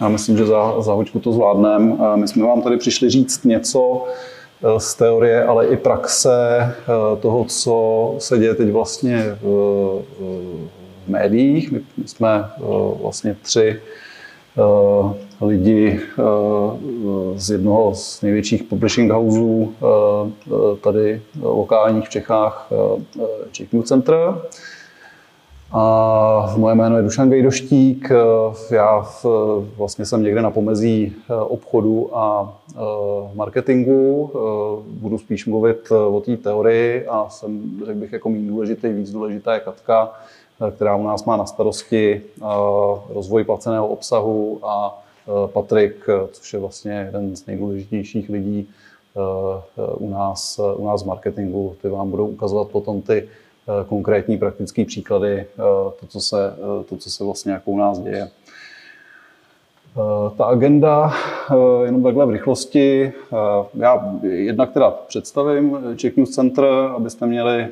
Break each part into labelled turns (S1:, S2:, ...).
S1: já myslím, že za, za hoďku to zvládneme. My jsme vám tady přišli říct něco z teorie, ale i praxe toho, co se děje teď vlastně v, v médiích. My jsme vlastně tři lidi z jednoho z největších publishing houseů tady lokálních v Čechách, Czech New Center. A moje jméno je Dušan Gejdoštík. Já vlastně jsem někde na pomezí eh, obchodu a eh, marketingu. Eh, budu spíš mluvit o té teorii a jsem, řekl bych, jako méně důležitý, víc důležitá je Katka, která u nás má na starosti rozvoj placeného obsahu a Patrik, což je vlastně jeden z nejdůležitějších lidí u nás, u nás v marketingu. Ty vám budou ukazovat potom ty Eh, konkrétní praktické příklady, eh, to co, se, eh, to, co se vlastně jako u nás děje. Ta agenda, jenom takhle v rychlosti, já jednak teda představím Czech News Center, abyste měli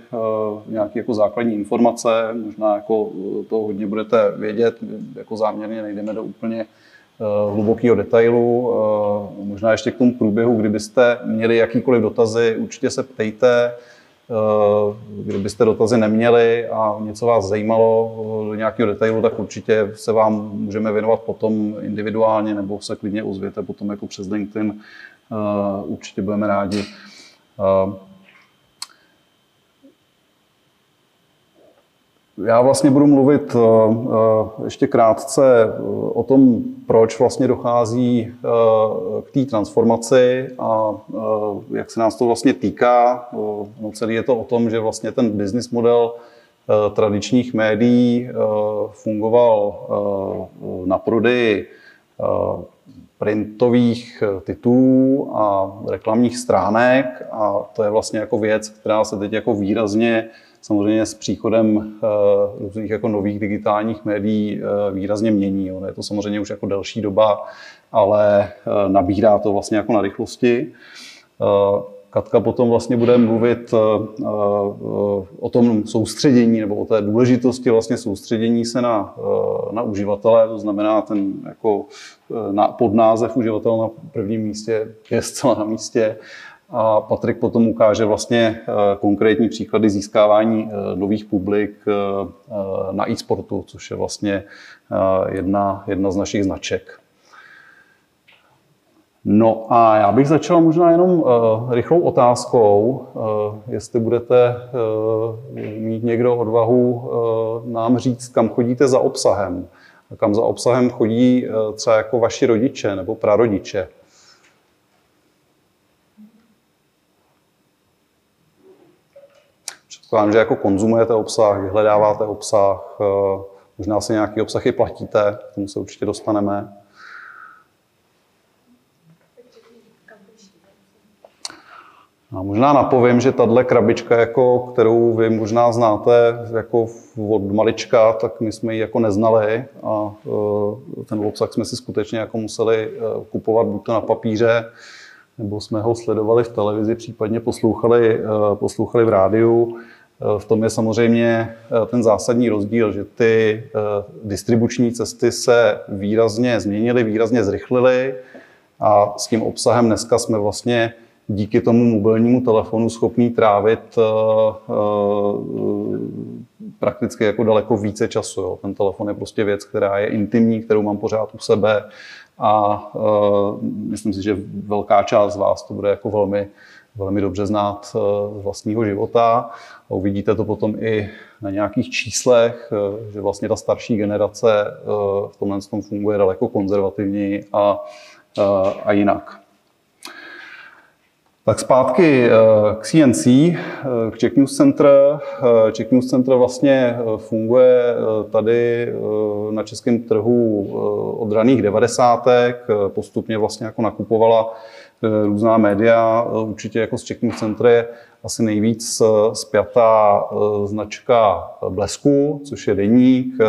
S1: nějaké jako základní informace, možná jako to hodně budete vědět, jako záměrně nejdeme do úplně hlubokého detailu. Možná ještě k tomu průběhu, kdybyste měli jakýkoliv dotazy, určitě se ptejte. Eh, kdybyste dotazy neměli a něco vás zajímalo do nějakého detailu, tak určitě se vám můžeme věnovat potom individuálně nebo se klidně ozvěte potom jako přes LinkedIn. Eh, určitě budeme rádi. Já vlastně budu mluvit ještě krátce o tom, proč vlastně dochází k té transformaci a jak se nás to vlastně týká. No celý je to o tom, že vlastně ten business model tradičních médií fungoval na prodeji printových titulů a reklamních stránek a to je vlastně jako věc, která se teď jako výrazně samozřejmě s příchodem eh, různých jako nových digitálních médií eh, výrazně mění. Ono je to samozřejmě už jako delší doba, ale eh, nabírá to vlastně jako na rychlosti. Katka potom vlastně bude mluvit o tom soustředění nebo o té důležitosti vlastně soustředění se na, na uživatele, to znamená ten jako podnázev uživatel na prvním místě je zcela na místě a Patrik potom ukáže vlastně eh, konkrétní příklady získávání eh, nových publik eh, na e-sportu, což je vlastně jedna, jedna z našich značek. No a já bych začal možná jenom rychlou otázkou, jestli budete mít někdo odvahu nám říct, kam chodíte za obsahem. Kam za obsahem chodí třeba jako vaši rodiče nebo prarodiče. Předpokládám, že jako konzumujete obsah, vyhledáváte obsah, eh, možná si nějaký obsah i platíte, k tomu se určitě dostaneme. A možná napovím, že tahle krabička, jako, kterou vy možná znáte jako od malička, tak my jsme ji jako neznali a eh, ten obsah jsme si skutečně jako museli eh, kupovat buď to na papíře, nebo jsme ho sledovali v televizi, případně poslouchali, poslouchali v rádiu. V tom je samozřejmě eh, ten zásadní rozdíl, že ty eh, distribuční cesty se výrazně změnily, výrazně zrychlily a s tím obsahem dneska jsme vlastně díky tomu mobilnímu telefonu schopný trávit eh, prakticky jako daleko více času. Jo. Ten telefon je prostě věc, která je intimní, kterou mám pořád u sebe a myslím si, že velká část z vás to bude jako velmi velmi dobře znát z vlastního života. Uvidíte to potom i na nějakých číslech, eh, že vlastně ta starší generace eh, v tomhle tom funguje daleko konzervativněji a, eh, a jinak. Tak zpátky k CNC, k Czech News Center. Czech News Center vlastně funguje tady na českém trhu od raných devadesátek. Postupně vlastně jako nakupovala různá média. Určitě jako z News Center je asi nejvíc spjatá eh, značka Blesku, což je deník, eh,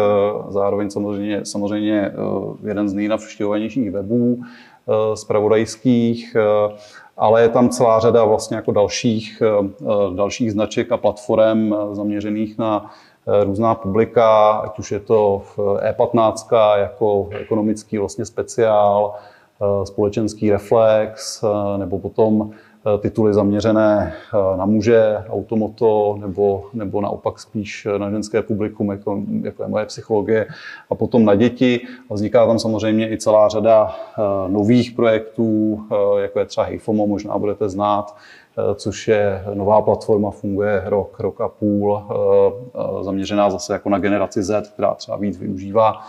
S1: zároveň samozřejmě, samozřejmě eh, jeden z nejnavštěvovanějších webů spravodajských, ale je tam celá řada vlastně jako dalších, dalších značek a platform zaměřených na různá publika, ať už je to E15 jako ekonomický vlastně speciál, společenský reflex, nebo potom Eh, tituly zaměřené eh, na muže, automoto, nebo, nebo naopak spíš na ženské publikum, jako, jako je moje psychologie, a potom na děti. A vzniká tam samozřejmě i celá řada eh, nových projektů, jako je třeba Heyfomo, možná budete znát, což je nová platforma, funguje rok, rok a půl, zaměřená zase jako na generaci Z, která třeba víc využívá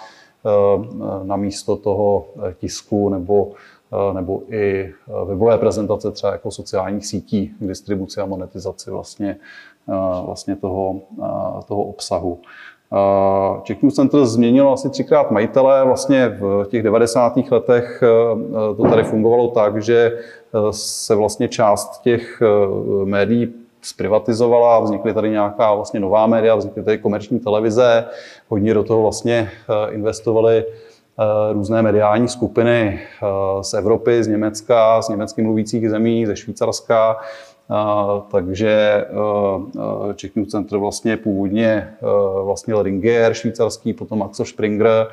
S1: na místo toho tisku nebo Eh, nebo i eh, webové prezentace třeba jako sociálních sítí k distribuci a monetizaci vlastně, eh, vlastně toho, toho obsahu. Czech News Center změnilo asi třikrát majitele. Vlastně v těch 90. letech to tady fungovalo tak, že se vlastně část těch médií zprivatizovala, vznikly tady nějaká vlastně nová média, vznikly tady komerční televize, hodně do toho vlastně investovali Eh, různé mediální skupiny eh, z Evropy, z Německa, z německy mluvících zemí, ze Švýcarska, eh, takže Czech News Center vlastně původně vlastnil Ringier švýcarský, potom Axel Springer,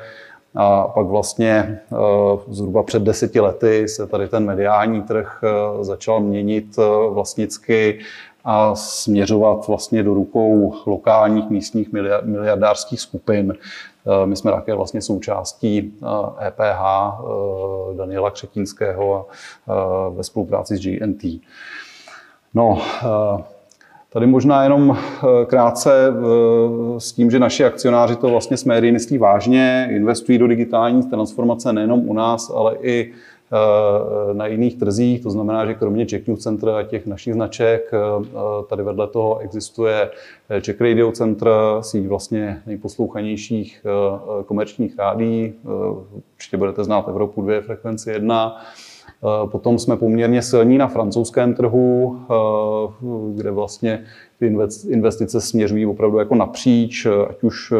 S1: a pak vlastně zhruba před deseti lety se tady ten mediální trh začal měnit vlastnicky a směřovat vlastně do rukou lokálních místních miliardářských skupin. Eh, my jsme také vlastně součástí EPH eh, e eh, Daniela Křetínského ve spolupráci s GNT. No, Tady možná jenom krátce s tím, že naši akcionáři to vlastně s médií myslí vážně, investují do digitální transformace nejenom u nás, ale i Eh, na jiných trzích. To znamená, že kromě Czech News Center a těch našich značek, eh, tady vedle toho existuje Czech Radio Center, síť vlastně nejposlouchanějších eh, komerčních rádí. Určitě budete znát Evropu 2, frekvenci 1. Potom jsme poměrně silní na francouzském trhu, kde vlastně ty investice směřují opravdu jako napříč, ať už,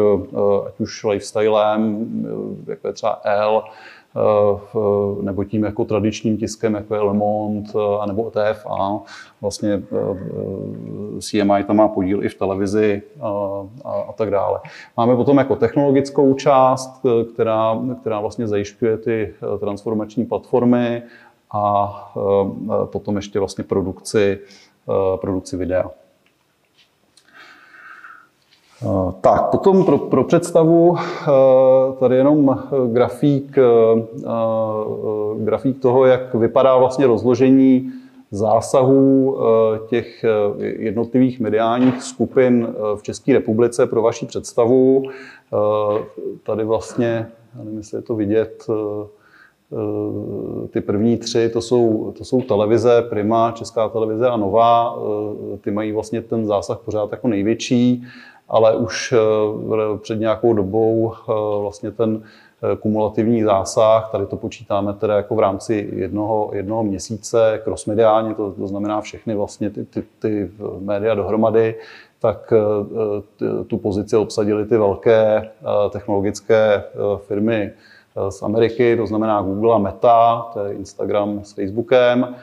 S1: ať už lifestylem, jako je třeba L, nebo tím jako tradičním tiskem, jako je Le Monde, nebo TFA. Vlastně e, e, CMI tam má podíl i v televizi a, a, a tak dále. Máme potom jako technologickou část, která, která vlastně zajišťuje ty transformační platformy a potom ještě vlastně produkci, produkci videa. Eh, tak, potom pro, pro představu eh, tady jenom grafík, eh, grafík toho, jak vypadá vlastně rozložení zásahů těch jednotlivých mediálních skupin v České republice pro vaši představu. Tady vlastně, já nevím, jestli je to vidět, ty první tři, to jsou, to jsou televize, Prima, Česká televize a Nová. Ty mají vlastně ten zásah pořád jako největší ale už eh, před nějakou dobou eh, vlastně ten eh, kumulativní zásah, tady to počítáme teda jako v rámci jednoho, jednoho měsíce crossmediálně, to, to znamená všechny vlastně ty, ty, ty média dohromady, tak tu pozici obsadili ty velké technologické firmy z Ameriky, to znamená Google a Meta, to je Instagram s Facebookem.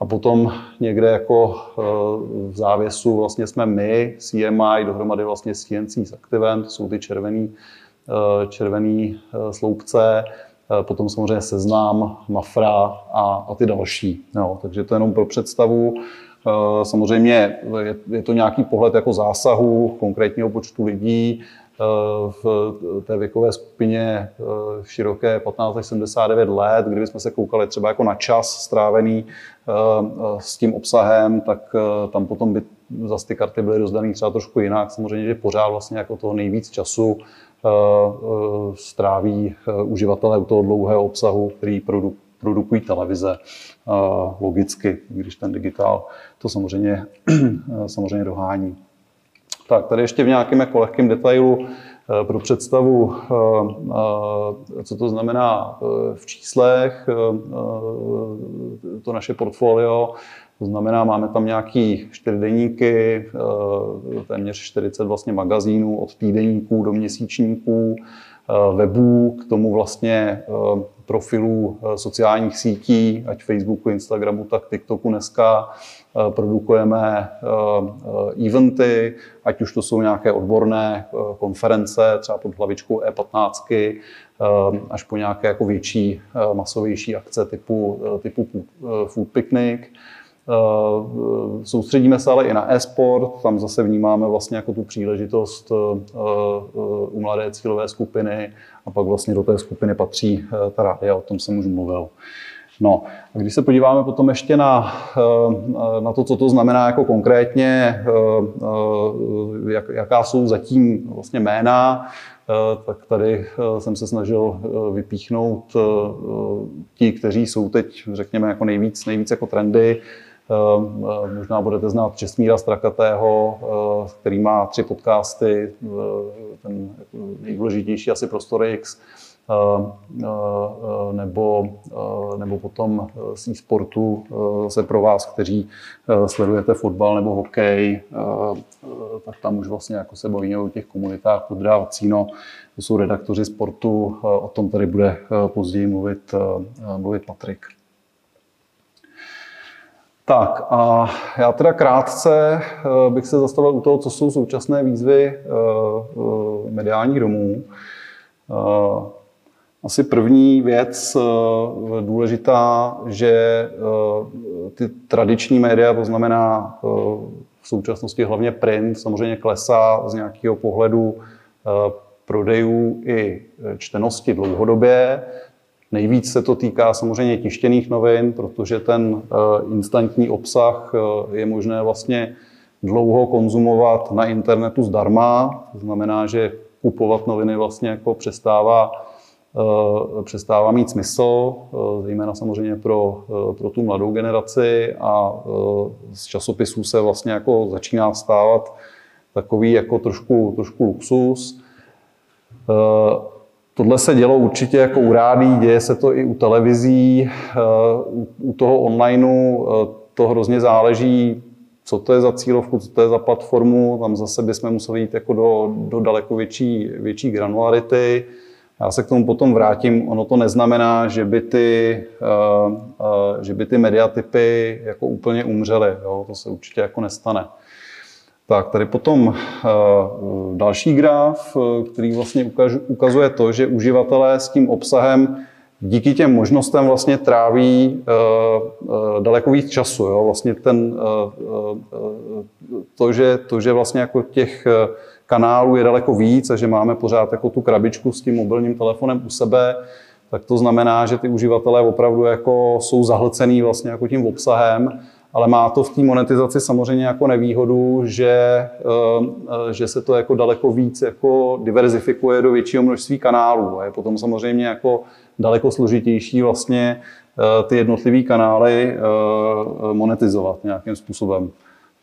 S1: A potom někde jako eh, v závěsu vlastně jsme my, CMI, dohromady vlastně s TNC s Activem, to jsou ty červený, eh, červený eh, sloupce, potom samozřejmě seznám, Mafra a, a ty další. Jo, takže to jenom pro představu. Samozřejmě je, je to nějaký pohled jako zásahu konkrétního počtu lidí, v té věkové skupině eh, široké 15 až 79 let, kdybychom se koukali třeba jako na čas strávený eh, s tím obsahem, tak eh, tam potom by zase ty karty byly rozdané třeba trošku jinak. Samozřejmě, že pořád vlastně jako toho nejvíc času stráví uživatelé u toho dlouhého obsahu, který produ, produkují televize logicky, když ten digitál to samozřejmě, samozřejmě dohání. Tak, tady ještě v nějakém jako lehkém detailu eh, pro představu, eh, eh, co to znamená v číslech, to naše portfolio. To znamená, máme tam nějaký čtyřdenníky, téměř 40 vlastně magazínů od týdenníků do měsíčníků, webů, k tomu vlastně profilů sociálních sítí, ať Facebooku, Instagramu, tak TikToku dneska, produkujeme eventy, ať už to jsou nějaké odborné konference, třeba pod hlavičkou E15, až po nějaké jako větší, masovější akce typu, typu Food Picnic. Eh, soustředíme se ale i na e-sport, tam zase vnímáme vlastně jako tu příležitost eh, eh, u mladé cílové skupiny a pak vlastně do té skupiny patří ta rádia, o tom jsem už mluvil. No, a když se podíváme potom ještě na, na to, co to znamená jako konkrétně, jak, jaká jsou zatím vlastně jména, tak tady jsem se snažil vypíchnout ti, kteří jsou teď, řekněme, jako nejvíc, nejvíc jako trendy. Možná budete znát Česmíra Strakatého, který má tři podcasty, ten nejdůležitější asi Prostor X, nebo, nebo potom z e-sportu se pro vás, kteří sledujete fotbal nebo hokej, tak tam už vlastně jako se bavíme o těch komunitách Podrá Vacíno, to jsou redaktoři sportu, o tom tady bude později mluvit, mluvit Patrik. Tak a já teda krátce eh, bych se zastavil u toho, co jsou současné výzvy eh, eh, mediálních domů. Asi první věc důležitá, že ty tradiční média, to znamená v současnosti hlavně print, samozřejmě klesá z nějakého pohledu prodejů i čtenosti dlouhodobě. Nejvíc se to týká samozřejmě tištěných novin, protože ten eh, instantní obsah eh, je možné vlastně dlouho konzumovat na internetu zdarma. To znamená, že kupovat noviny vlastně jako přestává, eh, přestává mít smysl, zejména samozřejmě pro, pro tu mladou generaci a z časopisů se vlastně jako začíná stávat takový jako trošku, trošku luxus. Tohle se dělo určitě jako u rádí, děje se to i u televizí, eh, u toho onlineu eh, to hrozně záleží, co to je za cílovku, co to je za platformu, tam zase bychom museli jít jako do, do daleko větší, větší granularity. Já se k tomu potom vrátím. Ono to neznamená, že by ty, eh, že by ty mediatypy jako úplně umřely. Jo? To se určitě jako nestane. Tak, tady potom eh, další graf, eh, který vlastně ukazuje to, že uživatelé s tím obsahem díky těm možnostem vlastně tráví eh, daleko víc času. Jo? Vlastně ten, to, že, to, že vlastně jako těch kanálů je daleko víc a že máme pořád jako tu krabičku s tím mobilním telefonem u sebe, tak to znamená, že ty uživatelé opravdu jako jsou zahlcený vlastně jako tím obsahem ale má to v té monetizaci samozřejmě jako nevýhodu, že, eh, že se to jako daleko víc jako diverzifikuje do většího množství kanálů. A je potom samozřejmě jako daleko složitější vlastně eh, ty jednotlivé kanály eh, monetizovat nějakým způsobem.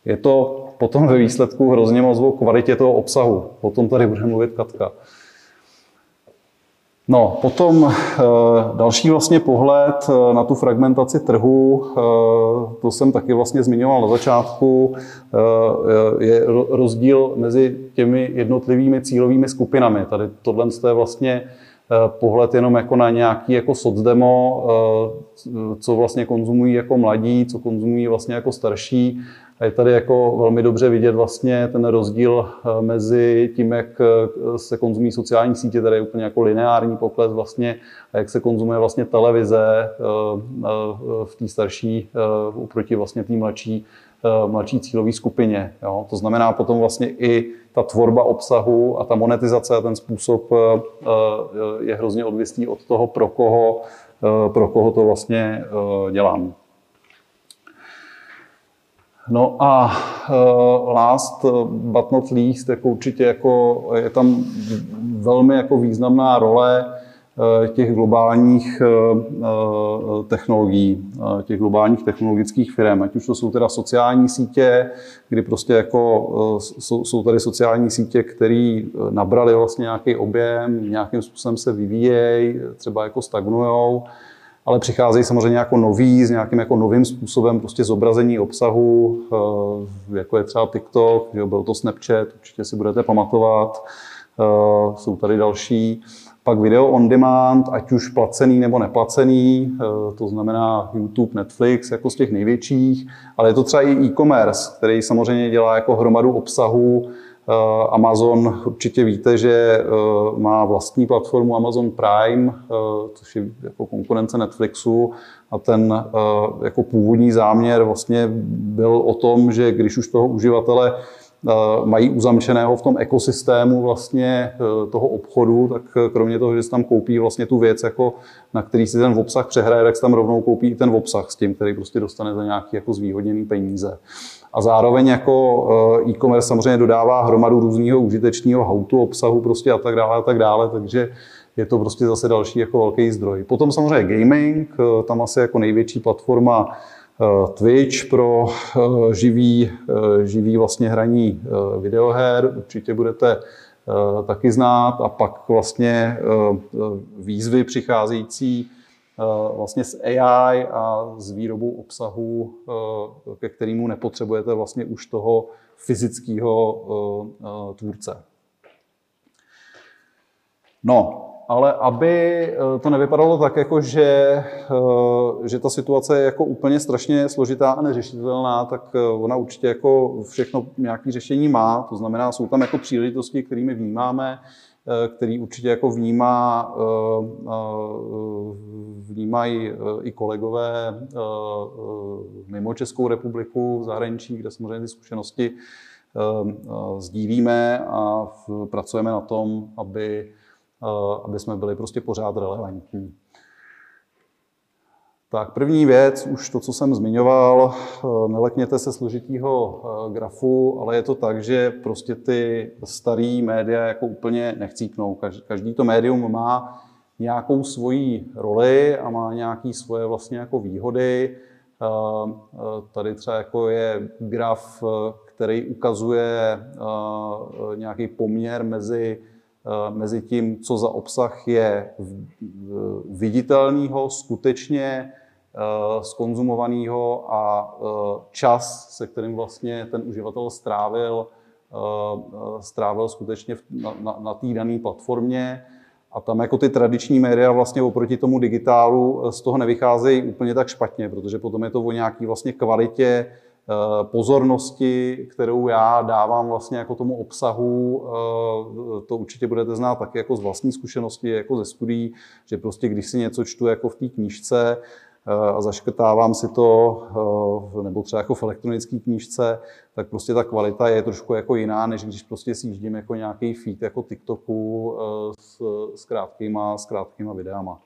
S1: Je to potom ve výsledku hrozně moc o kvalitě toho obsahu. O tom tady bude mluvit Katka. No, potom eh, další vlastně pohled eh, na tu fragmentaci trhu, eh, to jsem taky vlastně zmiňoval na začátku, je rozdíl mezi těmi jednotlivými cílovými skupinami. Tady tohle je vlastně pohled jenom jako na nějaký jako socdemo, co vlastně konzumují jako mladí, co konzumují vlastně jako starší a je tady jako velmi dobře vidět vlastně ten rozdíl eh, mezi tím, jak eh, se konzumují sociální sítě, tady je úplně jako lineární pokles vlastně, a jak se konzumuje vlastně televize eh, v té starší oproti vlastně té mladší, mladší cílové skupině. Jo. To znamená potom vlastně i ta tvorba obsahu a ta monetizace a ten způsob je hrozně odvislý od toho, pro koho, pro koho to vlastně dělám. No a uh, last but not least, jako určitě jako je tam velmi jako významná role uh, těch globálních uh, technologií, těch globálních technologických firm, ať už to jsou teda sociální sítě, kdy prostě jako jsou, jsou tady sociální sítě, které nabrali vlastně nějaký objem, nějakým způsobem se vyvíjejí, třeba jako stagnujou, ale přicházejí samozřejmě jako nový, s nějakým jako novým způsobem prostě zobrazení obsahu, eh, jako je třeba TikTok, že byl to Snapchat, určitě si budete pamatovat. jsou tady další. Pak video on demand, ať už placený nebo neplacený, to znamená YouTube, Netflix, jako z těch největších, ale je to třeba i e-commerce, který samozřejmě dělá jako hromadu obsahu, Eh, Amazon určitě víte, že eh, má vlastní platformu Amazon Prime, eh, což je jako konkurence Netflixu a ten jako původní záměr vlastně byl o tom, že když už toho uživatele mají uzamčeného v tom ekosystému vlastně toho obchodu, tak kromě toho, že si tam koupí vlastně tu věc, jako na který si ten obsah přehraje, tak si tam rovnou koupí i ten obsah s tím, který prostě dostane za nějaký jako zvýhodněný peníze. A zároveň jako eh, e-commerce samozřejmě dodává hromadu různého užitečného how-to obsahu prostě a tak dále a tak dále, takže je to prostě zase další jako velký zdroj. Potom samozřejmě gaming, eh, tam asi jako největší platforma eh, Twitch pro živý, živý vlastně hraní videoher, určitě budete taky znát a pak vlastně výzvy přicházející vlastně s AI a s výrobou obsahu, eh, ke kterému nepotřebujete vlastně už toho fyzického eh, tvůrce. No, ale aby to nevypadalo tak, jako že, že ta situace je jako úplně strašně složitá a neřešitelná, tak ona určitě jako všechno nějaké řešení má. To znamená, jsou tam jako příležitosti, kterými vnímáme, Eh, který určitě jako vnímá, eh, eh, vnímají i kolegové mimo Českou republiku, v zahraničí, kde samozřejmě ty zkušenosti sdílíme a pracujeme na tom, aby, aby jsme byli prostě pořád relevantní. Tak první věc, už to, co jsem zmiňoval, eh, nelekněte se složitýho eh, grafu, ale je to tak, že prostě ty starý média jako úplně nechcípnou. Každý to médium má nějakou svoji roli a má nějaké svoje vlastně jako výhody. Eh, tady třeba jako je graf, který ukazuje nějaký poměr mezi mezi tím, co za obsah je viditelného, skutečně skonzumovaného eh, a eh, čas, se kterým vlastně ten uživatel strávil, eh, strávil skutečně na, na, na té dané platformě. A tam jako ty tradiční média vlastně oproti tomu digitálu z toho nevycházejí úplně tak špatně, protože potom je to o nějaké vlastně kvalitě pozornosti, kterou já dávám vlastně jako tomu obsahu, to určitě budete znát taky jako z vlastní zkušenosti, jako ze studií, že prostě když si něco čtu jako v té knížce, Eh, a zaškrtávám si to, eh, nebo třeba jako v elektronické knížce, tak prostě ta kvalita je trošku jako jiná, než když prostě si jíždím jako nějaký feed jako TikToku eh, s, s, krátkýma, s krátkýma videama.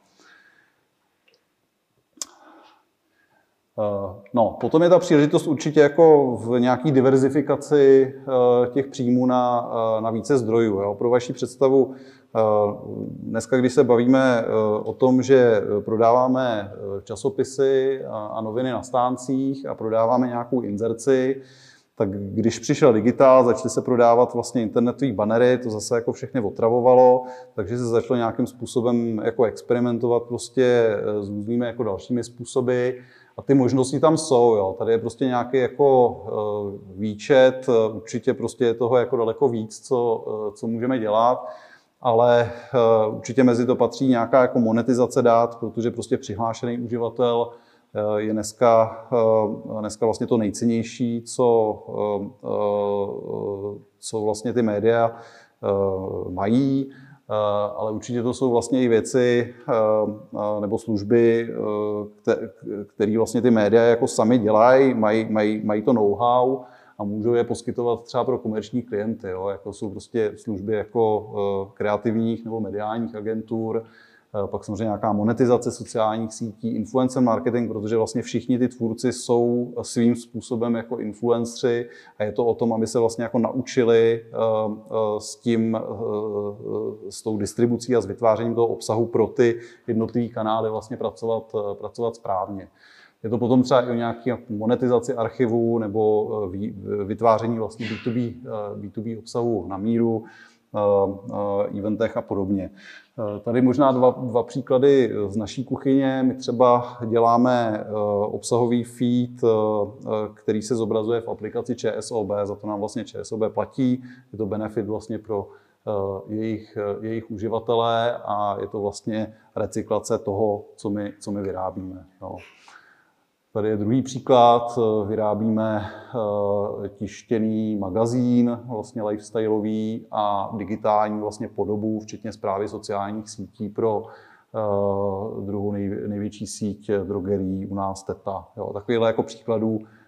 S1: No, potom je ta příležitost určitě jako v nějaký diverzifikaci těch příjmů na, na více zdrojů. Jo. Pro vaši představu, Eh, dneska, když se bavíme eh, o tom, že prodáváme eh, časopisy a noviny na stáncích a prodáváme nějakou inzerci, tak když přišel digitál, začaly se prodávat vlastně internetové banery, to zase jako všechny otravovalo, takže se začalo nějakým způsobem jako experimentovat prostě s různými jako dalšími způsoby. A ty možnosti tam jsou, jo. Tady je prostě nějaký jako výčet, určitě prostě je toho jako daleko víc, co, co můžeme dělat ale eh, určitě mezi to patří nějaká jako monetizace dát, protože prostě přihlášený uživatel eh, je dneska, eh, dneska vlastně to nejcennější, co, co vlastně ty média mají, ale určitě to jsou vlastně i věci nebo služby, které vlastně ty média jako sami dělají, mají, mají, mají to know-how, a můžou je poskytovat třeba pro komerční klienty, jo, jako jsou prostě služby jako eh, kreativních nebo mediálních agentur, eh, pak samozřejmě nějaká monetizace sociálních sítí, influencer marketing, protože vlastně všichni ty tvůrci jsou svým způsobem jako influencři a je to o tom, aby se vlastně jako naučili eh, s tím, s tou distribucí a s vytvářením toho obsahu pro ty jednotlivé kanály vlastně pracovat, pracovat správně. Je to potom třeba i o nějaké monetizaci archivů nebo eh, vytváření vlastně B2B, B2B eh, obsahu na míru, eh, eventech a podobně. Tady možná dva, dva příklady z naší kuchyně. My třeba děláme obsahový feed, který se zobrazuje v aplikaci ČSOB, za to nám vlastně ČSOB platí. Je to benefit vlastně pro jejich, jejich uživatelé a je to vlastně recyklace toho, co my, co my vyrábíme. Jo. Tady je druhý příklad. Vyrábíme tištěný magazín, vlastně lifestyleový a digitální vlastně podobu, včetně zprávy sociálních sítí pro druhou největší síť drogerií u nás Teta. Jo, takovýhle jako příkladů Eh,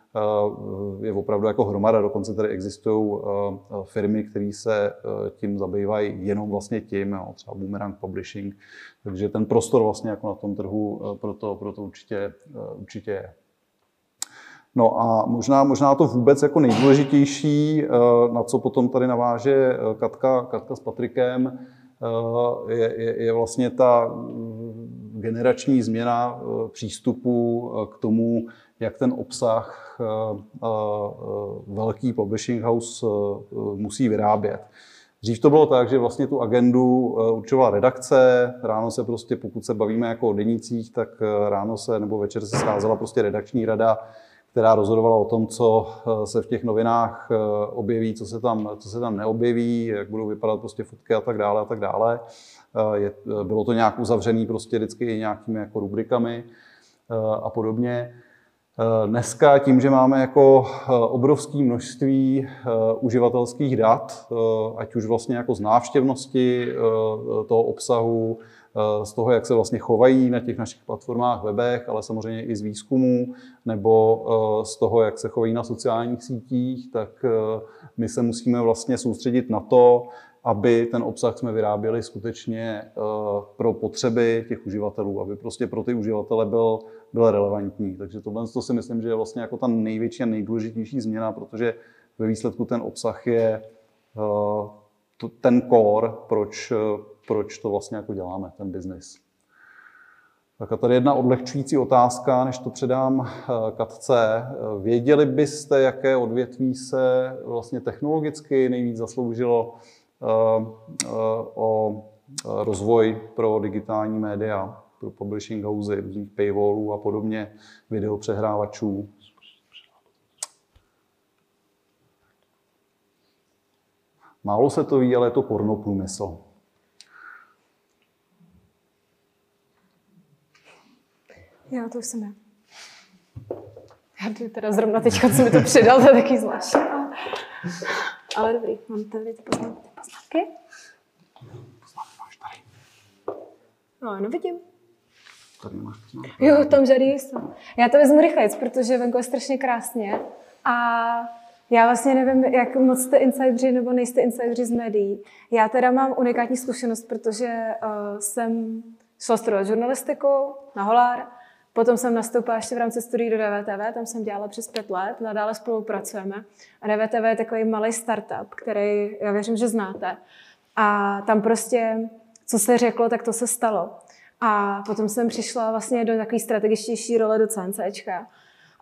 S1: je opravdu jako hromada. Dokonce tady existují eh, firmy, které se tím zabývají jenom vlastně tím, jo, třeba Boomerang Publishing. Takže ten prostor vlastně jako na tom trhu proto, proto určitě, určitě je. No a možná, možná to vůbec jako nejdůležitější, na co potom tady naváže Katka, Katka s Patrikem, je, je, je vlastně ta generační změna přístupu k tomu, jak ten obsah eh, eh, velký publishing house eh, musí vyrábět. Dřív to bylo tak, že vlastně tu agendu určovala redakce, ráno se prostě, pokud se bavíme jako o denících, tak ráno se nebo večer se scházela prostě redakční rada, která rozhodovala o tom, co se v těch novinách objeví, co se tam, co se tam neobjeví, jak budou vypadat prostě fotky a tak dále a tak dále. Je, bylo to nějak uzavřený prostě vždycky nějakými jako rubrikami a podobně. Eh, dneska tím, že máme jako eh, obrovské množství eh, uživatelských dat, ať už vlastně jako z návštěvnosti toho obsahu, z toho, jak se vlastně chovají na těch našich platformách, webech, ale samozřejmě i z výzkumu, nebo z toho, jak se chovají na sociálních sítích, tak my se musíme vlastně soustředit na to, aby ten obsah jsme vyráběli skutečně pro potřeby těch uživatelů, aby prostě pro ty uživatele byl byl relevantní. Takže tohle to si myslím, že je vlastně jako ta největší a nejdůležitější změna, protože ve výsledku ten obsah je uh, ten core, proč, proč to vlastně jako děláme, ten biznis. Tak a tady jedna odlehčující otázka, než to předám uh, Katce. Věděli byste, jaké odvětví se vlastně technologicky nejvíc zasloužilo o rozvoj pro digitální média? Pro publishing housey, různých paywallů a podobně, videopřehrávačů. Málo se to ví, ale je to pornoprůmysl.
S2: Já to už jsem já. Já to teda zrovna teď, co mi to přidal, to je taky zvláštní. Ale dobrý, mám tady ty poznámky. Poznámky máš tady. No, no vidím tady nemáš Jo, tam žádný jsou. Já to vezmu rychle, protože venku je strašně krásně a já vlastně nevím, jak moc jste insideri nebo nejste insideri z médií. Já teda mám unikátní zkušenost, protože uh, jsem šla studovat žurnalistiku na Holár, potom jsem nastoupila ještě v rámci studií do DVTV, tam jsem dělala přes pět let, nadále spolupracujeme. A DVTV je takový malý startup, který já věřím, že znáte. A tam prostě, co se řeklo, tak to se stalo. A potom jsem přišla vlastně do takové strategičtější role do CNCčka.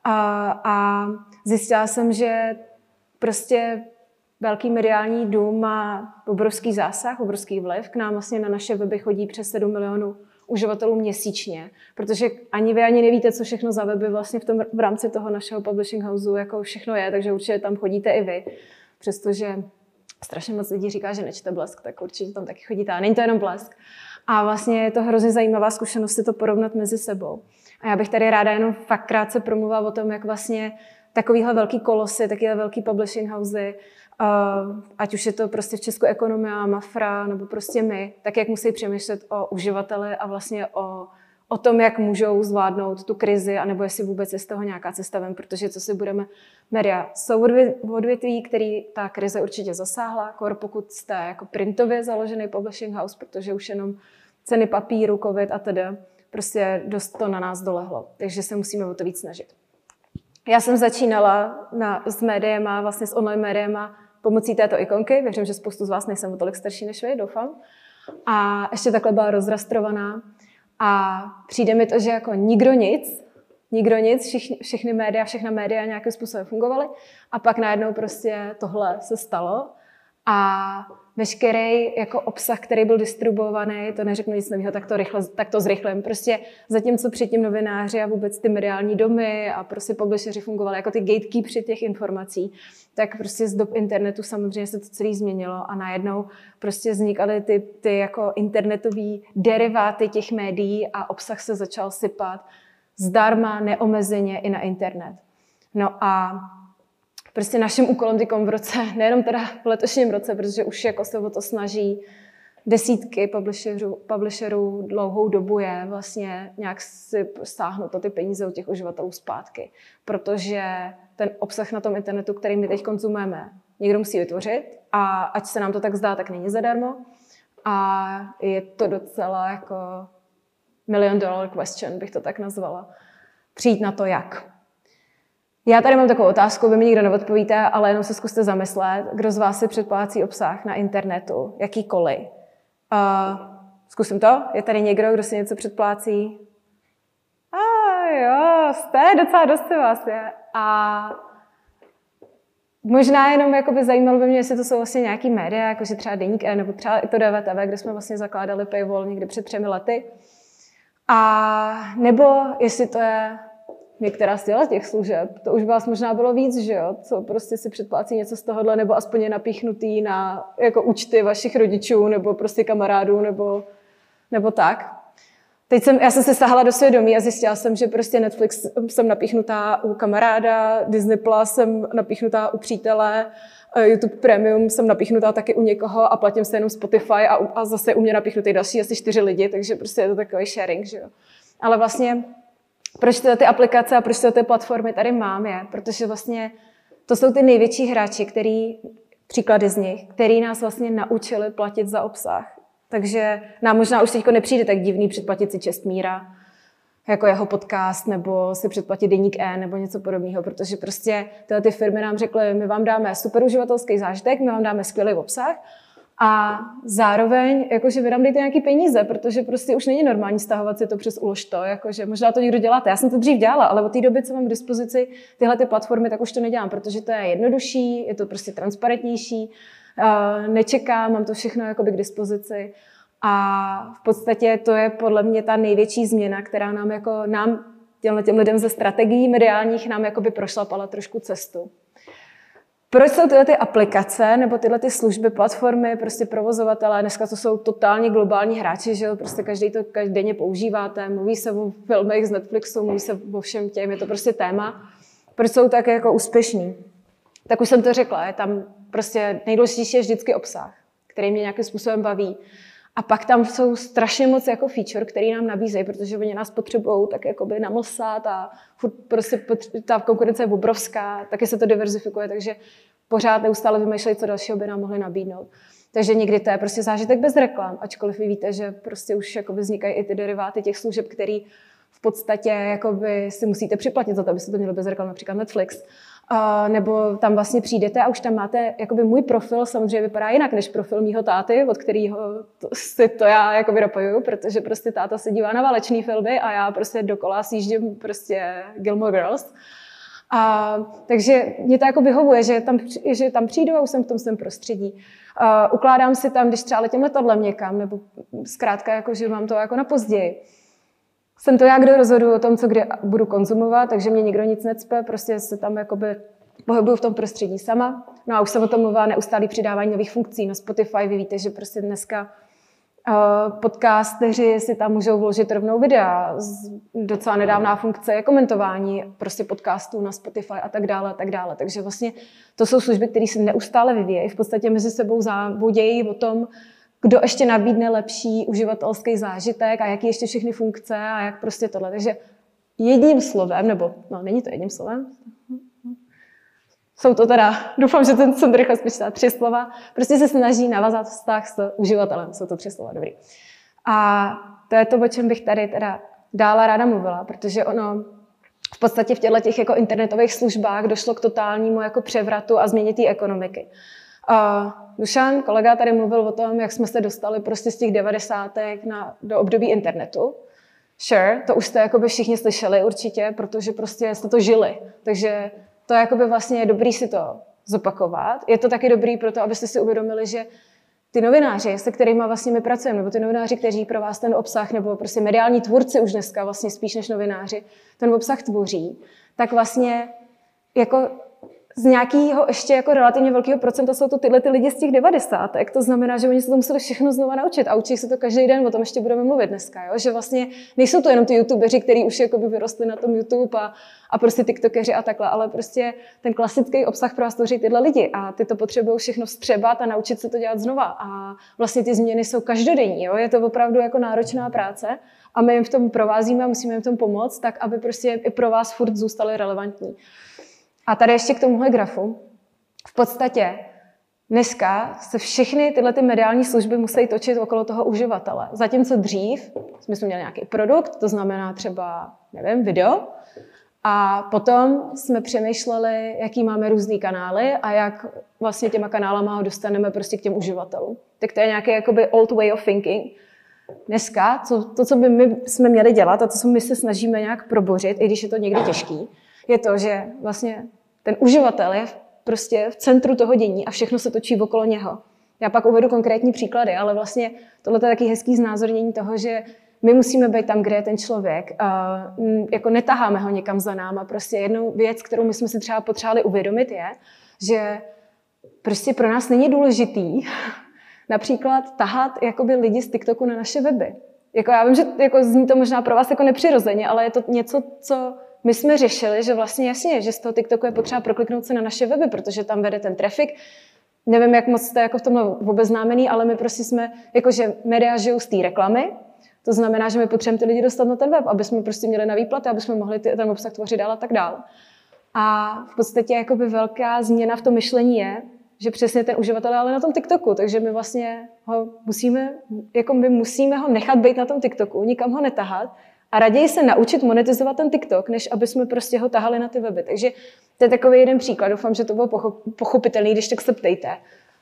S2: A, a zjistila jsem, že prostě velký mediální dům má obrovský zásah, obrovský vliv. K nám vlastně na naše weby chodí přes 7 milionů uživatelů měsíčně, protože ani vy ani nevíte, co všechno za weby vlastně v, tom, v rámci toho našeho publishing houseu jako všechno je, takže určitě tam chodíte i vy, přestože strašně moc lidí říká, že nečte blesk, tak určitě tam taky chodíte. A není to jenom blesk. A vlastně je to hrozně zajímavá zkušenost si to porovnat mezi sebou. A já bych tady ráda jenom fakt krátce promluvila o tom, jak vlastně takovýhle velký kolosy, takovýhle velký publishing housey, uh, ať už je to prostě v Česku ekonomia, Mafra, nebo prostě my, tak jak musí přemýšlet o uživateli a vlastně o, o tom, jak můžou zvládnout tu krizi, anebo jestli vůbec je z toho nějaká cesta ven, protože co si budeme, média jsou odvětví, který ta krize určitě zasáhla, kor pokud jste jako printově založený publishing house, protože už jenom ceny papíru, covid a tedy, prostě dost to na nás dolehlo. Takže se musíme o to víc snažit. Já jsem začínala na, s médiema, vlastně s online médiema pomocí této ikonky. Věřím, že spoustu z vás nejsem o tolik starší než vy, doufám. A ještě takhle byla rozrastrovaná. A přijde mi to, že jako nikdo nic, nikdo nic, všichni, všechny média, všechna média nějakým způsobem fungovaly. A pak najednou prostě tohle se stalo. a veškerý jako obsah, který byl distribuovaný, to neřeknu nic nového, tak to, rychle, tak to zrychlím. Prostě zatímco předtím novináři a vůbec ty mediální domy a prostě publisheri fungovali jako ty gatekeepři těch informací, tak prostě z dob internetu samozřejmě se to celé změnilo a najednou prostě vznikaly ty, ty jako internetové deriváty těch médií a obsah se začal sypat zdarma, neomezeně i na internet. No a prostě naším úkolem tykom v roce, nejenom teda v letošním roce, protože už jako se o to snaží desítky publisherů, publisherů dlouhou dobu je vlastně nějak si stáhnout ty peníze od těch uživatelů zpátky. Protože ten obsah na tom internetu, který my teď konzumujeme, někdo musí vytvořit a ať se nám to tak zdá, tak není zadarmo. A je to docela jako million dollar question, bych to tak nazvala. Přijít na to, jak. Já tady mám takovou otázku, vy mi nikdo neodpovíte, ale jenom se zkuste zamyslet, kdo z vás si předplácí obsah na internetu, jakýkoliv. Uh, zkusím to. Je tady někdo, kdo si něco předplácí? A ah, jo, jste docela dost se vás je. A možná jenom jakoby zajímalo by mě, jestli to jsou vlastně nějaký média, jakože třeba Deník E, nebo třeba i to DVTV, kde jsme vlastně zakládali paywall někdy před třemi lety. A nebo jestli to je některá z těch služeb, to už vás možná bylo víc, že jo, co prostě si předplácí něco z tohohle, nebo aspoň je napíchnutý na jako účty vašich rodičů, nebo prostě kamarádů, nebo, nebo tak. Teď jsem, já jsem se sahala do svědomí a zjistila jsem, že prostě Netflix jsem napíchnutá u kamaráda, Disney Plus jsem napíchnutá u přítele, eh, YouTube Premium jsem napíchnutá taky u někoho a platím se jenom Spotify a, a zase u mě napíchnutý další asi čtyři lidi, takže prostě je to takový sharing, že jo. Ale vlastně proč tyhle ty aplikace a proč tyhle ty platformy tady mám je, protože vlastně to jsou ty největší hráči, který, příklady z nich, který nás vlastně naučili platit za obsah. Takže nám možná už teď nepřijde tak divný předplatit si Čestmíra, jako jeho podcast, nebo si předplatit Deník E, nebo něco podobného, protože prostě tyhle ty firmy nám řekly, my vám dáme super uživatelský zážitek, my vám dáme skvělý obsah a zároveň, jakože vy nám dejte nějaký peníze, protože prostě už není normální stahovat si to přes uložto, jakože možná to někdo děláte. Já jsem to dřív dělala, ale od té doby, co mám k dispozici tyhle ty platformy, tak už to nedělám, protože to je jednodušší, je to prostě transparentnější, nečekám, mám to všechno jakoby k dispozici. A v podstatě to je podle mě ta největší změna, která nám jako nám, těm lidem ze strategií mediálních nám jakoby prošlapala trošku cestu. Proč jsou tyhle ty aplikace nebo tyhle ty služby, platformy, prostě provozovatelé, dneska to jsou totálně globální hráči, že jo, prostě každý to každodenně používáte, mluví se o filmech z Netflixu, mluví se o všem těm, je to prostě téma. Proč jsou tak jako úspěšní? Tak už jsem to řekla, je tam prostě nejdůležitější je vždycky obsah, který mě nějakým způsobem baví. A pak tam jsou strašně moc jako feature, který nám nabízejí, protože oni nás potřebují tak jakoby namlsat a furt prostě ta konkurence je obrovská, taky se to diverzifikuje, takže pořád neustále vymýšlejí, co dalšího by nám mohli nabídnout. Takže někdy to je prostě zážitek bez reklam, ačkoliv vy víte, že prostě už jakoby vznikají i ty deriváty těch služeb, který v podstatě jakoby si musíte připlatit za to, abyste to měli bez reklam, například Netflix. Uh, nebo tam vlastně přijdete a už tam máte, jakoby můj profil samozřejmě vypadá jinak než profil mýho táty, od kterého to, si to já jakoby dopojuju, protože prostě táta se dívá na válečný filmy a já prostě dokola sjíždím prostě Gilmore Girls. A, takže mě to jako vyhovuje, že tam, že tam přijdu a už jsem v tom svém prostředí. Uh, ukládám si tam, když třeba letím letadlem někam, nebo zkrátka, jako, že mám to jako na později jsem to já, kdo rozhoduju o tom, co kde budu konzumovat, takže mě nikdo nic necpe, prostě se tam jakoby pohybuju v tom prostředí sama. No a už jsem o tom mluvila, neustálý přidávání nových funkcí na Spotify. Vy víte, že prostě dneska uh, podcasteři si tam můžou vložit rovnou videa. Docela nedávná funkce je komentování prostě podcastů na Spotify a tak dále a tak dále. Takže vlastně to jsou služby, které se neustále vyvíjejí. V podstatě mezi sebou závodějí o tom, kdo ještě nabídne lepší uživatelský zážitek a jaký ještě všechny funkce a jak prostě tohle. Takže jedním slovem, nebo no, není to jedním slovem, jsou to teda, doufám, že ten jsem rychle spočítá tři slova, prostě se snaží navazat vztah s uživatelem, jsou to tři slova, dobrý. A to je to, o čem bych tady teda dále ráda mluvila, protože ono v podstatě v těchto těch jako internetových službách došlo k totálnímu jako převratu a změně té ekonomiky. Uh, Dušan, kolega, tady mluvil o tom, jak jsme se dostali prostě z těch devadesátek na, do období internetu. Sure, to už jste jakoby všichni slyšeli určitě, protože prostě jste to žili. Takže to jakoby vlastně je dobrý si to zopakovat. Je to taky dobrý pro to, abyste si uvědomili, že ty novináři, se kterými vlastně my pracujeme, nebo ty novináři, kteří pro vás ten obsah, nebo prostě mediální tvůrci už dneska vlastně spíš než novináři, ten obsah tvoří, tak vlastně jako z nějakého ještě jako relativně velkého procenta jsou to tyhle ty lidi z těch devadesátek. To znamená, že oni se to museli všechno znova naučit a učí se to každý den, o tom ještě budeme mluvit dneska. Jo? Že vlastně nejsou to jenom ty youtubeři, kteří už jakoby vyrostli na tom YouTube a, a prostě tiktokeři a takhle, ale prostě ten klasický obsah pro vás tvoří tyhle lidi a ty to potřebují všechno střebat a naučit se to dělat znova. A vlastně ty změny jsou každodenní. Jo? Je to opravdu jako náročná práce a my jim v tom provázíme a musíme jim v tom pomoct, tak aby prostě i pro vás furt zůstaly relevantní. A tady ještě k tomuhle grafu. V podstatě dneska se všechny tyhle ty mediální služby musí točit okolo toho uživatele. Zatímco dřív jsme měli nějaký produkt, to znamená třeba, nevím, video, a potom jsme přemýšleli, jaký máme různý kanály a jak vlastně těma kanálama ho dostaneme prostě k těm uživatelům. Tak to je nějaký jakoby old way of thinking. Dneska co, to, co by my jsme měli dělat a to, co my se snažíme nějak probořit, i když je to někdy těžký, je to, že vlastně ten uživatel je prostě v centru toho dění a všechno se točí okolo něho. Já pak uvedu konkrétní příklady, ale vlastně tohle je taky hezký znázornění toho, že my musíme být tam, kde je ten člověk. A jako netaháme ho někam za náma. Prostě jednou věc, kterou my jsme si třeba potřebovali uvědomit, je, že prostě pro nás není důležitý například tahat jakoby lidi z TikToku na naše weby. Jako já vím, že jako zní to možná pro vás jako nepřirozeně, ale je to něco, co my jsme řešili, že vlastně jasně, že z toho TikToku je potřeba prokliknout se na naše weby, protože tam vede ten trafik. Nevím, jak moc jste jako v tomhle obeznámený, ale my prostě jsme, jakože média žijou z té reklamy, to znamená, že my potřebujeme ty lidi dostat na ten web, aby jsme prostě měli na výplaty, aby jsme mohli ten obsah tvořit dál a tak dále. A v podstatě jakoby velká změna v tom myšlení je, že přesně ten uživatel je ale na tom TikToku, takže my vlastně ho musíme, jako my musíme ho nechat být na tom TikToku, nikam ho netahat a raději se naučit monetizovat ten TikTok, než aby jsme prostě ho tahali na ty weby. Takže to je takový jeden příklad. Doufám, že to bylo pochopitelný, když tak se ptejte.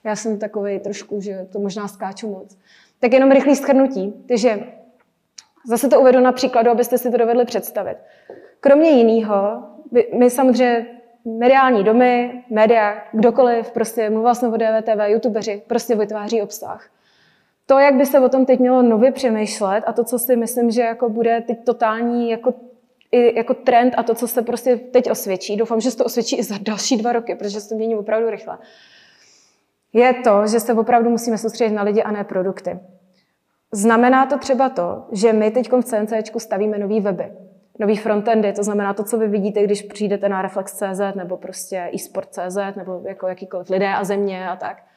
S2: Já jsem takový trošku, že to možná skáču moc. Tak jenom rychlý schrnutí. Takže zase to uvedu na příkladu, abyste si to dovedli představit. Kromě jiného, my samozřejmě mediální domy, média, kdokoliv, prostě mluvil jsem o DVTV, youtubeři, prostě vytváří obsah to, jak by se o tom teď mělo nově přemýšlet a to, co si myslím, že jako bude teď totální jako, i jako trend a to, co se prostě teď osvědčí, doufám, že se to osvědčí i za další dva roky, protože se to mění opravdu rychle, je to, že se opravdu musíme soustředit na lidi a ne produkty. Znamená to třeba to, že my teď v CNC stavíme nový weby, nový frontendy, to znamená to, co vy vidíte, když přijdete na Reflex.cz nebo prostě eSport.cz nebo jako jakýkoliv lidé a země a tak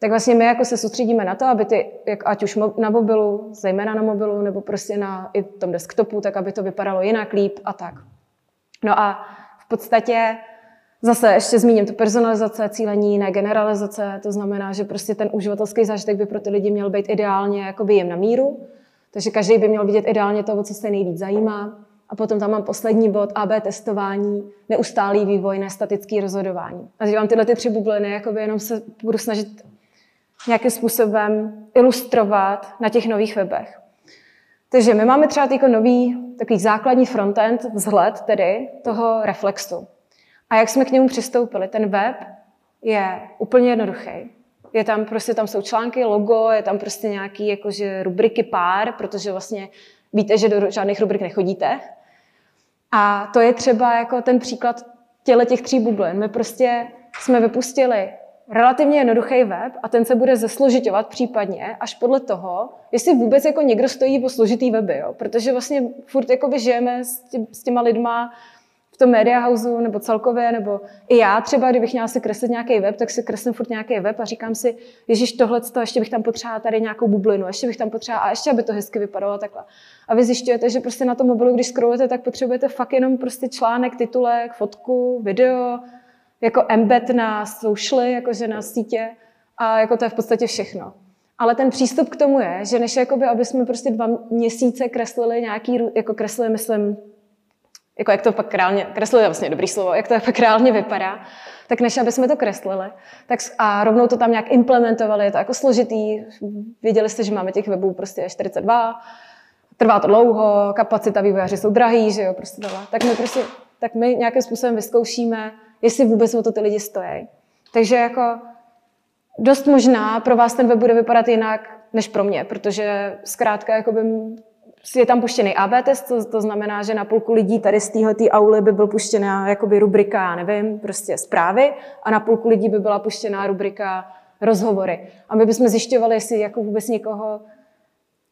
S2: tak vlastně my jako se soustředíme na to, aby ty, jak ať už na mobilu, zejména na mobilu, nebo prostě na i tom desktopu, tak aby to vypadalo jinak, líp a tak. No a v podstatě zase ještě zmíním tu personalizace, cílení, ne generalizace, to znamená, že prostě ten uživatelský zážitek by pro ty lidi měl být ideálně jakoby jim na míru, takže každý by měl vidět ideálně to, co se nejvíc zajímá. A potom tam mám poslední bod, AB testování, neustálý vývoj, nestatický rozhodování. A vám tyhle ty tři bubliny, jakoby jenom se budu snažit nějakým způsobem ilustrovat na těch nových webech. Takže my máme třeba jako nový takový základní frontend, vzhled tedy toho Reflexu. A jak jsme k němu přistoupili? Ten web je úplně jednoduchý. Je tam prostě, tam jsou články, logo, je tam prostě nějaký jakože rubriky pár, protože vlastně víte, že do žádných rubrik nechodíte. A to je třeba jako ten příklad těle těch tří bublin. My prostě jsme vypustili relativně jednoduchý web a ten se bude zesložitovat případně až podle toho, jestli vůbec jako někdo stojí po složitý weby, jo? protože vlastně furt jakoby žijeme s, tě, s těma lidma v tom media houseu nebo celkově, nebo i já třeba, kdybych měla si kreslit nějaký web, tak si kreslím furt nějaký web a říkám si, ježiš, tohle, ještě bych tam potřebovala tady nějakou bublinu, ještě bych tam potřebovala, a ještě, aby to hezky vypadalo takhle. A vy zjišťujete, že prostě na tom mobilu, když scrollujete, tak potřebujete fakt jenom prostě článek, titulek, fotku, video, jako embed na socially, jakože na sítě a jako to je v podstatě všechno. Ale ten přístup k tomu je, že než jakoby, aby jsme prostě dva měsíce kreslili nějaký, jako kreslili, myslím, jako jak to pak reálně, kreslili je vlastně dobrý slovo, jak to pak reálně vypadá, tak než aby jsme to kreslili, tak a rovnou to tam nějak implementovali, je to jako složitý, věděli jste, že máme těch webů prostě 42, trvá to dlouho, kapacita vývojáři jsou drahý, že jo, prostě tohle. Tak my prostě, tak my nějakým způsobem vyzkoušíme, jestli vůbec o to ty lidi stojí. Takže jako dost možná pro vás ten web bude vypadat jinak než pro mě, protože zkrátka jakoby je tam puštěný AB test, to, to znamená, že na půlku lidí tady z téhle auly by byl puštěná jakoby rubrika, já nevím, prostě zprávy a na půlku lidí by byla puštěná rubrika rozhovory. A my bychom zjišťovali, jestli jako vůbec někoho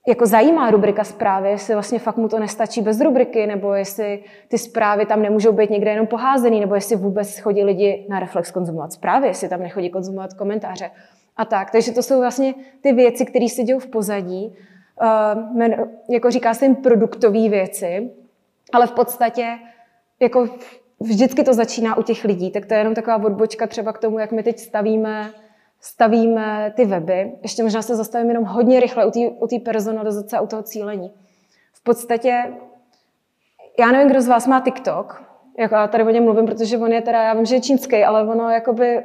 S2: jako zajímá rubrika zprávy, jestli vlastně fakt mu to nestačí bez rubriky, nebo jestli ty zprávy tam nemůžou být někde jenom poházený, nebo jestli vůbec chodí lidi na Reflex konzumovat zprávy, jestli tam nechodí konzumovat komentáře a tak. Takže to jsou vlastně ty věci, které se dějí v pozadí. Uh, jako říká se jim produktové věci, ale v podstatě jako vždycky to začíná u těch lidí, tak to je jenom taková odbočka třeba k tomu, jak my teď stavíme stavíme ty weby. Ještě možná se zastavím jenom hodně rychle u té personalizace a u toho cílení. V podstatě, já nevím, kdo z vás má TikTok, jako já tady o něm mluvím, protože on je teda, já vím, že je čínský, ale ono jakoby,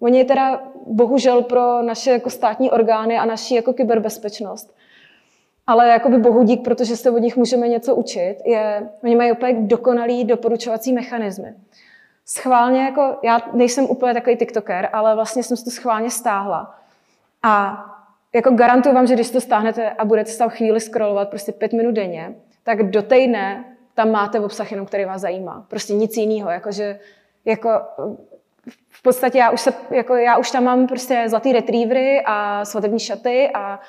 S2: on je teda bohužel pro naše jako státní orgány a naší jako kyberbezpečnost. Ale jakoby bohu dík, protože se od nich můžeme něco učit, je, oni mají úplně dokonalý doporučovací mechanismy schválně, jako já nejsem úplně takový TikToker, ale vlastně jsem si to schválně stáhla. A jako garantuju vám, že když to stáhnete a budete tam chvíli scrollovat prostě pět minut denně, tak do týdne tam máte obsah jenom, který vás zajímá. Prostě nic jiného. Jakože, jako, v podstatě já už, se, jako, já už tam mám prostě zlatý retrievery a svatební šaty a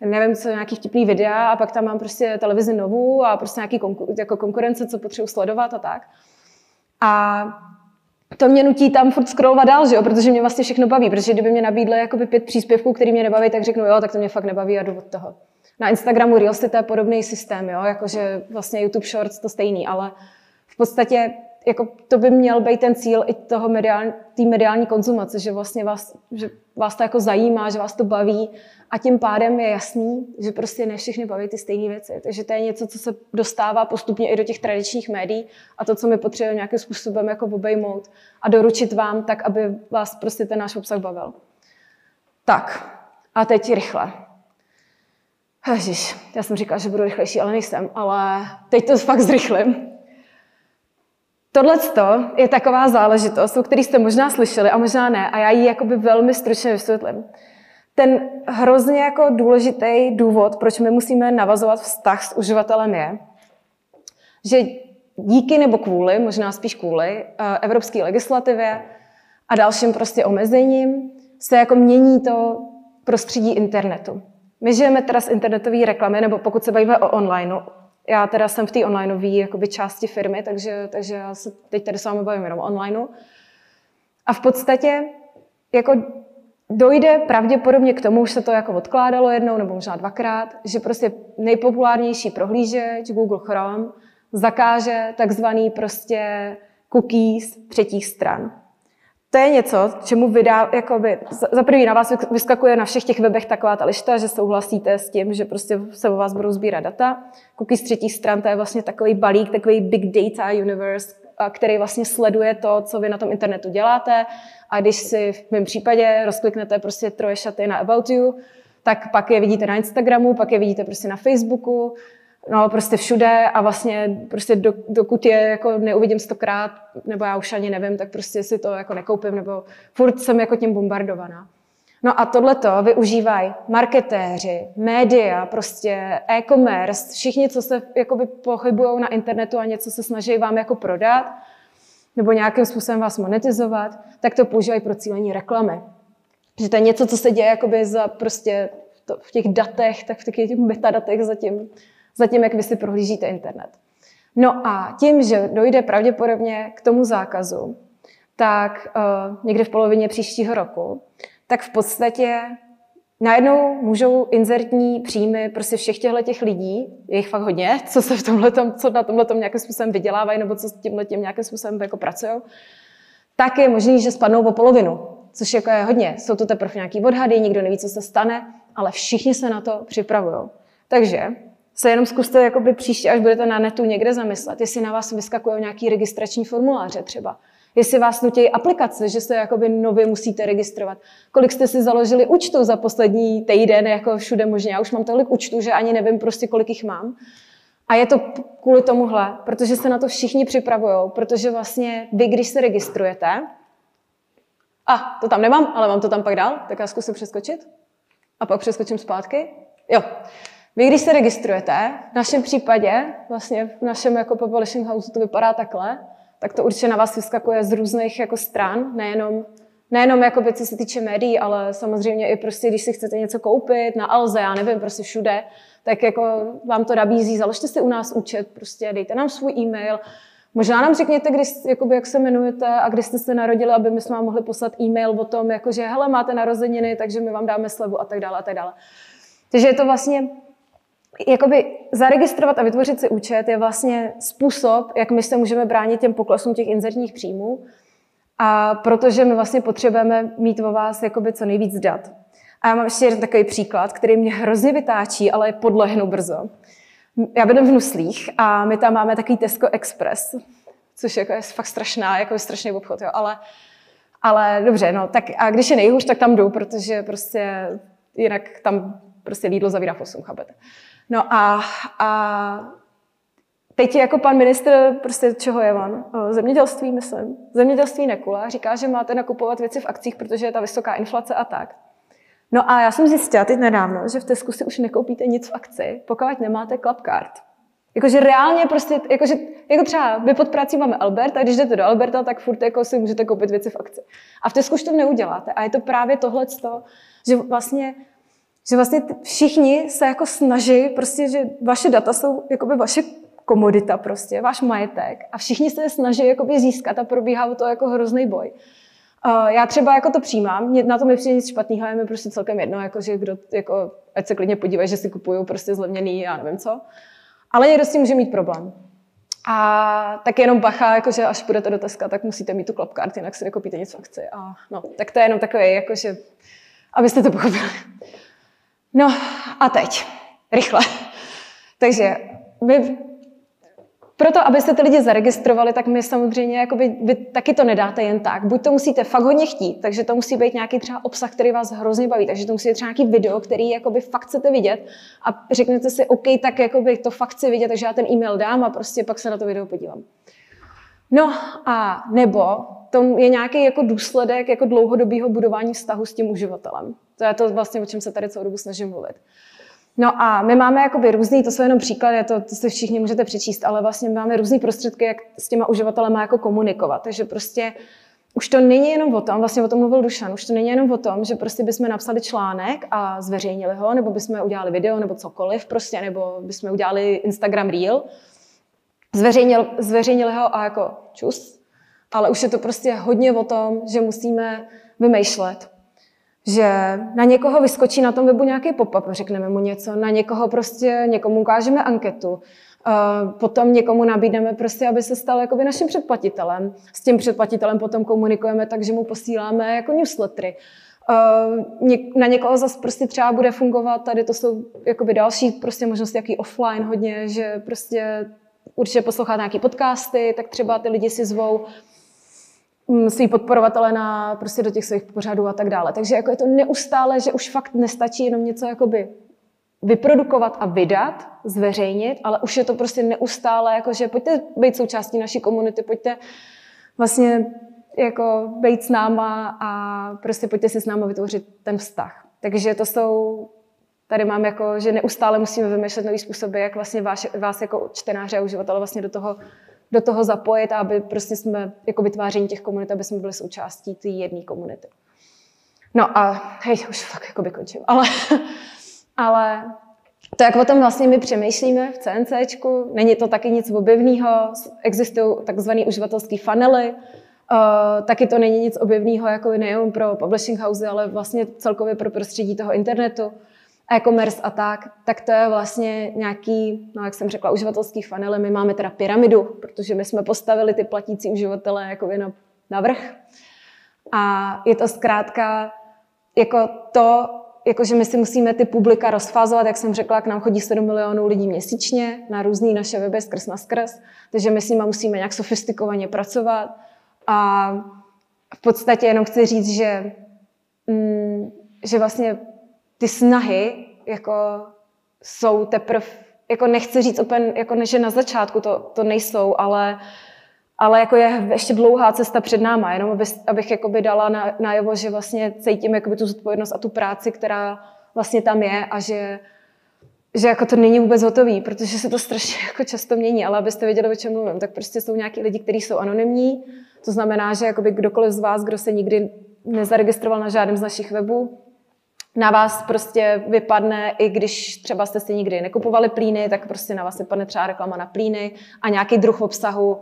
S2: nevím, co, nějaký vtipný videa a pak tam mám prostě televizi novou a prostě nějaký konku, jako konkurence, co potřebuji sledovat a tak. A to mě nutí tam furt scrollovat dál, že jo? protože mě vlastně všechno baví. Protože kdyby mě nabídly jakoby pět příspěvků, který mě nebaví, tak řeknu, jo, tak to mě fakt nebaví a jdu od toho. Na Instagramu Reels to je podobný systém, jo? jakože vlastně YouTube Shorts to stejný, ale v podstatě jako to by měl být ten cíl i toho mediální, mediální konzumace, že vlastně vás, že vás to jako zajímá, že vás to baví a tím pádem je jasný, že prostě ne všechny baví ty stejné věci. Takže to je něco, co se dostává postupně i do těch tradičních médií a to, co my potřebujeme nějakým způsobem jako obejmout a doručit vám tak, aby vás prostě ten náš obsah bavil. Tak, a teď rychle. Ježiš, já jsem říkala, že budu rychlejší, ale nejsem, ale teď to fakt zrychlím. Tohle je taková záležitost, o které jste možná slyšeli a možná ne, a já ji jakoby velmi stručně vysvětlím. Ten hrozně jako důležitý důvod, proč my musíme navazovat vztah s uživatelem je, že díky nebo kvůli, možná spíš kvůli, eh, evropské legislativě a dalším prostě omezením se jako mění to prostředí internetu. My žijeme teda z internetové reklamy, nebo pokud se bavíme o online, já teda jsem v té onlineové části firmy, takže, takže já se teď tady s vámi bavím jenom online. A v podstatě jako dojde pravděpodobně k tomu, už se to jako odkládalo jednou nebo možná dvakrát, že prostě nejpopulárnější prohlížeč Google Chrome zakáže takzvaný prostě cookies třetích stran to je něco, čemu vydá, jakoby, za prvý na vás vyskakuje na všech těch webech taková ta lišta, že souhlasíte s tím, že prostě se o vás budou sbírat data. Cookies z třetích stran, to je vlastně takový balík, takový big data universe, který vlastně sleduje to, co vy na tom internetu děláte. A když si v mém případě rozkliknete prostě troje šaty na About You, tak pak je vidíte na Instagramu, pak je vidíte prostě na Facebooku, no prostě všude a vlastně prostě do, dokud je jako neuvidím stokrát, nebo já už ani nevím, tak prostě si to jako nekoupím, nebo furt jsem jako tím bombardovaná. No a tohleto využívají marketéři, média, prostě e-commerce, všichni, co se jakoby pohybují na internetu a něco se snaží vám jako prodat, nebo nějakým způsobem vás monetizovat, tak to používají pro cílení reklamy. Že to je něco, co se děje jakoby za prostě to, v těch datech, tak v těch metadatech zatím za tím, jak vy si prohlížíte internet. No a tím, že dojde pravděpodobně k tomu zákazu, tak uh, někde v polovině příštího roku, tak v podstatě najednou můžou inzertní příjmy prostě všech těchto těch lidí, je jich fakt hodně, co se v tomhletom, co na tomhle nějakým způsobem vydělávají nebo co s tímhle tím nějakým způsobem jako pracují, tak je možný, že spadnou o polovinu, což jako je hodně. Jsou to teprve nějaký odhady, nikdo neví, co se stane, ale všichni se na to připravují. Takže se jenom zkuste jakoby příště, až budete na netu někde zamyslet, jestli na vás vyskakují nějaký registrační formuláře třeba. Jestli vás nutí aplikace, že se jakoby nově musíte registrovat. Kolik jste si založili účtu za poslední týden, jako všude možně. Já už mám tolik účtů, že ani nevím prostě, kolik jich mám. A je to kvůli tomuhle, protože se na to všichni připravují, protože vlastně vy, když se registrujete, A, to tam nemám, ale mám to tam pak dál, tak já zkusím přeskočit. A pak přeskočím zpátky. Jo. Vy, když se registrujete, v našem případě, vlastně v našem jako publishing house to vypadá takhle, tak to určitě na vás vyskakuje z různých jako stran, nejenom, nejenom jako co se týče médií, ale samozřejmě i prostě, když si chcete něco koupit na Alze, já nevím, prostě všude, tak jako vám to nabízí, založte si u nás účet, prostě dejte nám svůj e-mail, Možná nám řekněte, kdy, jakoby, jak se jmenujete a kdy jste se narodili, aby my jsme vám mohli poslat e-mail o tom, jako, že hele, máte narozeniny, takže my vám dáme slevu a tak dále a tak dále. Takže je to vlastně, jakoby zaregistrovat a vytvořit si účet je vlastně způsob, jak my se můžeme bránit těm poklesům těch inzertních příjmů. A protože my vlastně potřebujeme mít o vás jakoby co nejvíc dat. A já mám ještě jeden takový příklad, který mě hrozně vytáčí, ale podlehnu brzo. Já bydlím v Nuslích a my tam máme takový Tesco Express, což jako je fakt strašná, jako je strašný obchod, jo, ale, ale dobře, no, tak a když je nejhůř, tak tam jdu, protože prostě jinak tam prostě Lidl zavírá v 8, chápete. No a, a teď jako pan ministr, prostě čeho je on? Zemědělství, myslím. Zemědělství nekula. Říká, že máte nakupovat věci v akcích, protože je ta vysoká inflace a tak. No a já jsem zjistila teď nedávno, že v Tesku si už nekoupíte nic v akci, pokud nemáte card. Jakože reálně prostě, jakože, jako třeba vy pod prací máme Albert a když jdete do Alberta, tak furt jako si můžete koupit věci v akci. A v Tesku už to neuděláte. A je to právě tohle, že vlastně že vlastně všichni se jako snaží, prostě, že vaše data jsou jakoby vaše komodita prostě, váš majetek a všichni se snaží jakoby získat a probíhá to jako hrozný boj. Já třeba jako to přijímám, mě, na to mi přijde nic špatného, je mi prostě celkem jedno, jako, že kdo, jako, ať se klidně podívají, že si kupují prostě zlevněný, já nevím co. Ale někdo s tím může mít problém. A tak jenom bacha, jakože až půjdete do Teska, tak musíte mít tu klapkart, jinak si nekoupíte nic v akci. A no, tak to je jenom takové, jakože, abyste to pochopili. No a teď, rychle. Takže my proto, abyste ty lidi zaregistrovali, tak my samozřejmě jakoby, vy taky to nedáte jen tak. Buď to musíte fakt hodně chtít, takže to musí být nějaký třeba obsah, který vás hrozně baví, takže to musí být třeba nějaký video, který jakoby fakt chcete vidět a řeknete si, OK, tak jakoby to fakt chci vidět, takže já ten e-mail dám a prostě pak se na to video podívám. No a nebo to je nějaký jako důsledek jako dlouhodobého budování vztahu s tím uživatelem. To je to vlastně, o čem se tady celou dobu snažím mluvit. No a my máme jakoby různý, to jsou jenom příklady, to, to si všichni můžete přečíst, ale vlastně máme různý prostředky, jak s těma uživatelema jako komunikovat. Takže prostě už to není jenom o tom, vlastně o tom mluvil Dušan, už to není jenom o tom, že prostě bychom napsali článek a zveřejnili ho, nebo bychom udělali video, nebo cokoliv prostě, nebo bychom udělali Instagram Reel, zveřejnil, zveřejnili ho a jako čus, ale už je to prostě hodně o tom, že musíme vymýšlet, že na někoho vyskočí na tom webu nějaký pop-up, řekneme mu něco, na někoho prostě, někomu ukážeme anketu, potom někomu nabídneme prostě, aby se stal jakoby naším předplatitelem. S tím předplatitelem potom komunikujeme tak, že mu posíláme jako newslettery. Na někoho zase prostě třeba bude fungovat, tady to jsou jakoby další prostě možnosti, jaký offline hodně, že prostě určitě posloucháte nějaký podcasty, tak třeba ty lidi si zvou Mm, svý podporovatele na, prostě do těch svých pořadů a tak dále. Takže jako je to neustále, že už fakt nestačí jenom něco jakoby vyprodukovat a vydat, zveřejnit, ale už je to prostě neustále, jako že pojďte být součástí naší komunity, pojďte vlastně jako být s náma a prostě pojďte si s náma vytvořit ten vztah. Takže to jsou, tady mám jako, že neustále musíme vymýšlet nový způsoby, jak vlastně vás, vás jako čtenáře a uživatele vlastně do toho do toho zapojit, aby prostě jsme jako vytváření těch komunit, aby jsme byli součástí té jedné komunity. No a hej, už fakt jako by končím, ale, ale to, jak o tom vlastně my přemýšlíme v CNCčku, není to taky nic objevného, existují takzvané uživatelské funnely, Uh, taky to není nic objevného jako nejen pro publishing house, ale vlastně celkově pro prostředí toho internetu e-commerce a tak, tak to je vlastně nějaký, no jak jsem řekla, uživatelský funnel. My máme teda pyramidu, protože my jsme postavili ty platící uživatele jako na, na vrch. A je to zkrátka jako to, jako že my si musíme ty publika rozfázovat, jak jsem řekla, k nám chodí 7 milionů lidí měsíčně na různé naše weby skrz na skrz, takže my s nimi musíme nějak sofistikovaně pracovat. A v podstatě jenom chci říct, že, mm, že vlastně ty snahy jako jsou teprve, jako nechci říct úplně, jako ne, že na začátku to, to nejsou, ale, ale jako je ještě dlouhá cesta před náma, jenom aby, abych jakoby dala na, že vlastně cítím jakoby tu zodpovědnost a tu práci, která vlastně tam je a že, že jako to není vůbec hotový, protože se to strašně jako často mění, ale abyste věděli, o čem mluvím, tak prostě jsou nějaký lidi, kteří jsou anonymní, to znamená, že jakoby kdokoliv z vás, kdo se nikdy nezaregistroval na žádném z našich webů, na vás prostě vypadne, i když třeba jste si nikdy nekupovali plíny, tak prostě na vás vypadne třeba reklama na plíny a nějaký druh obsahu,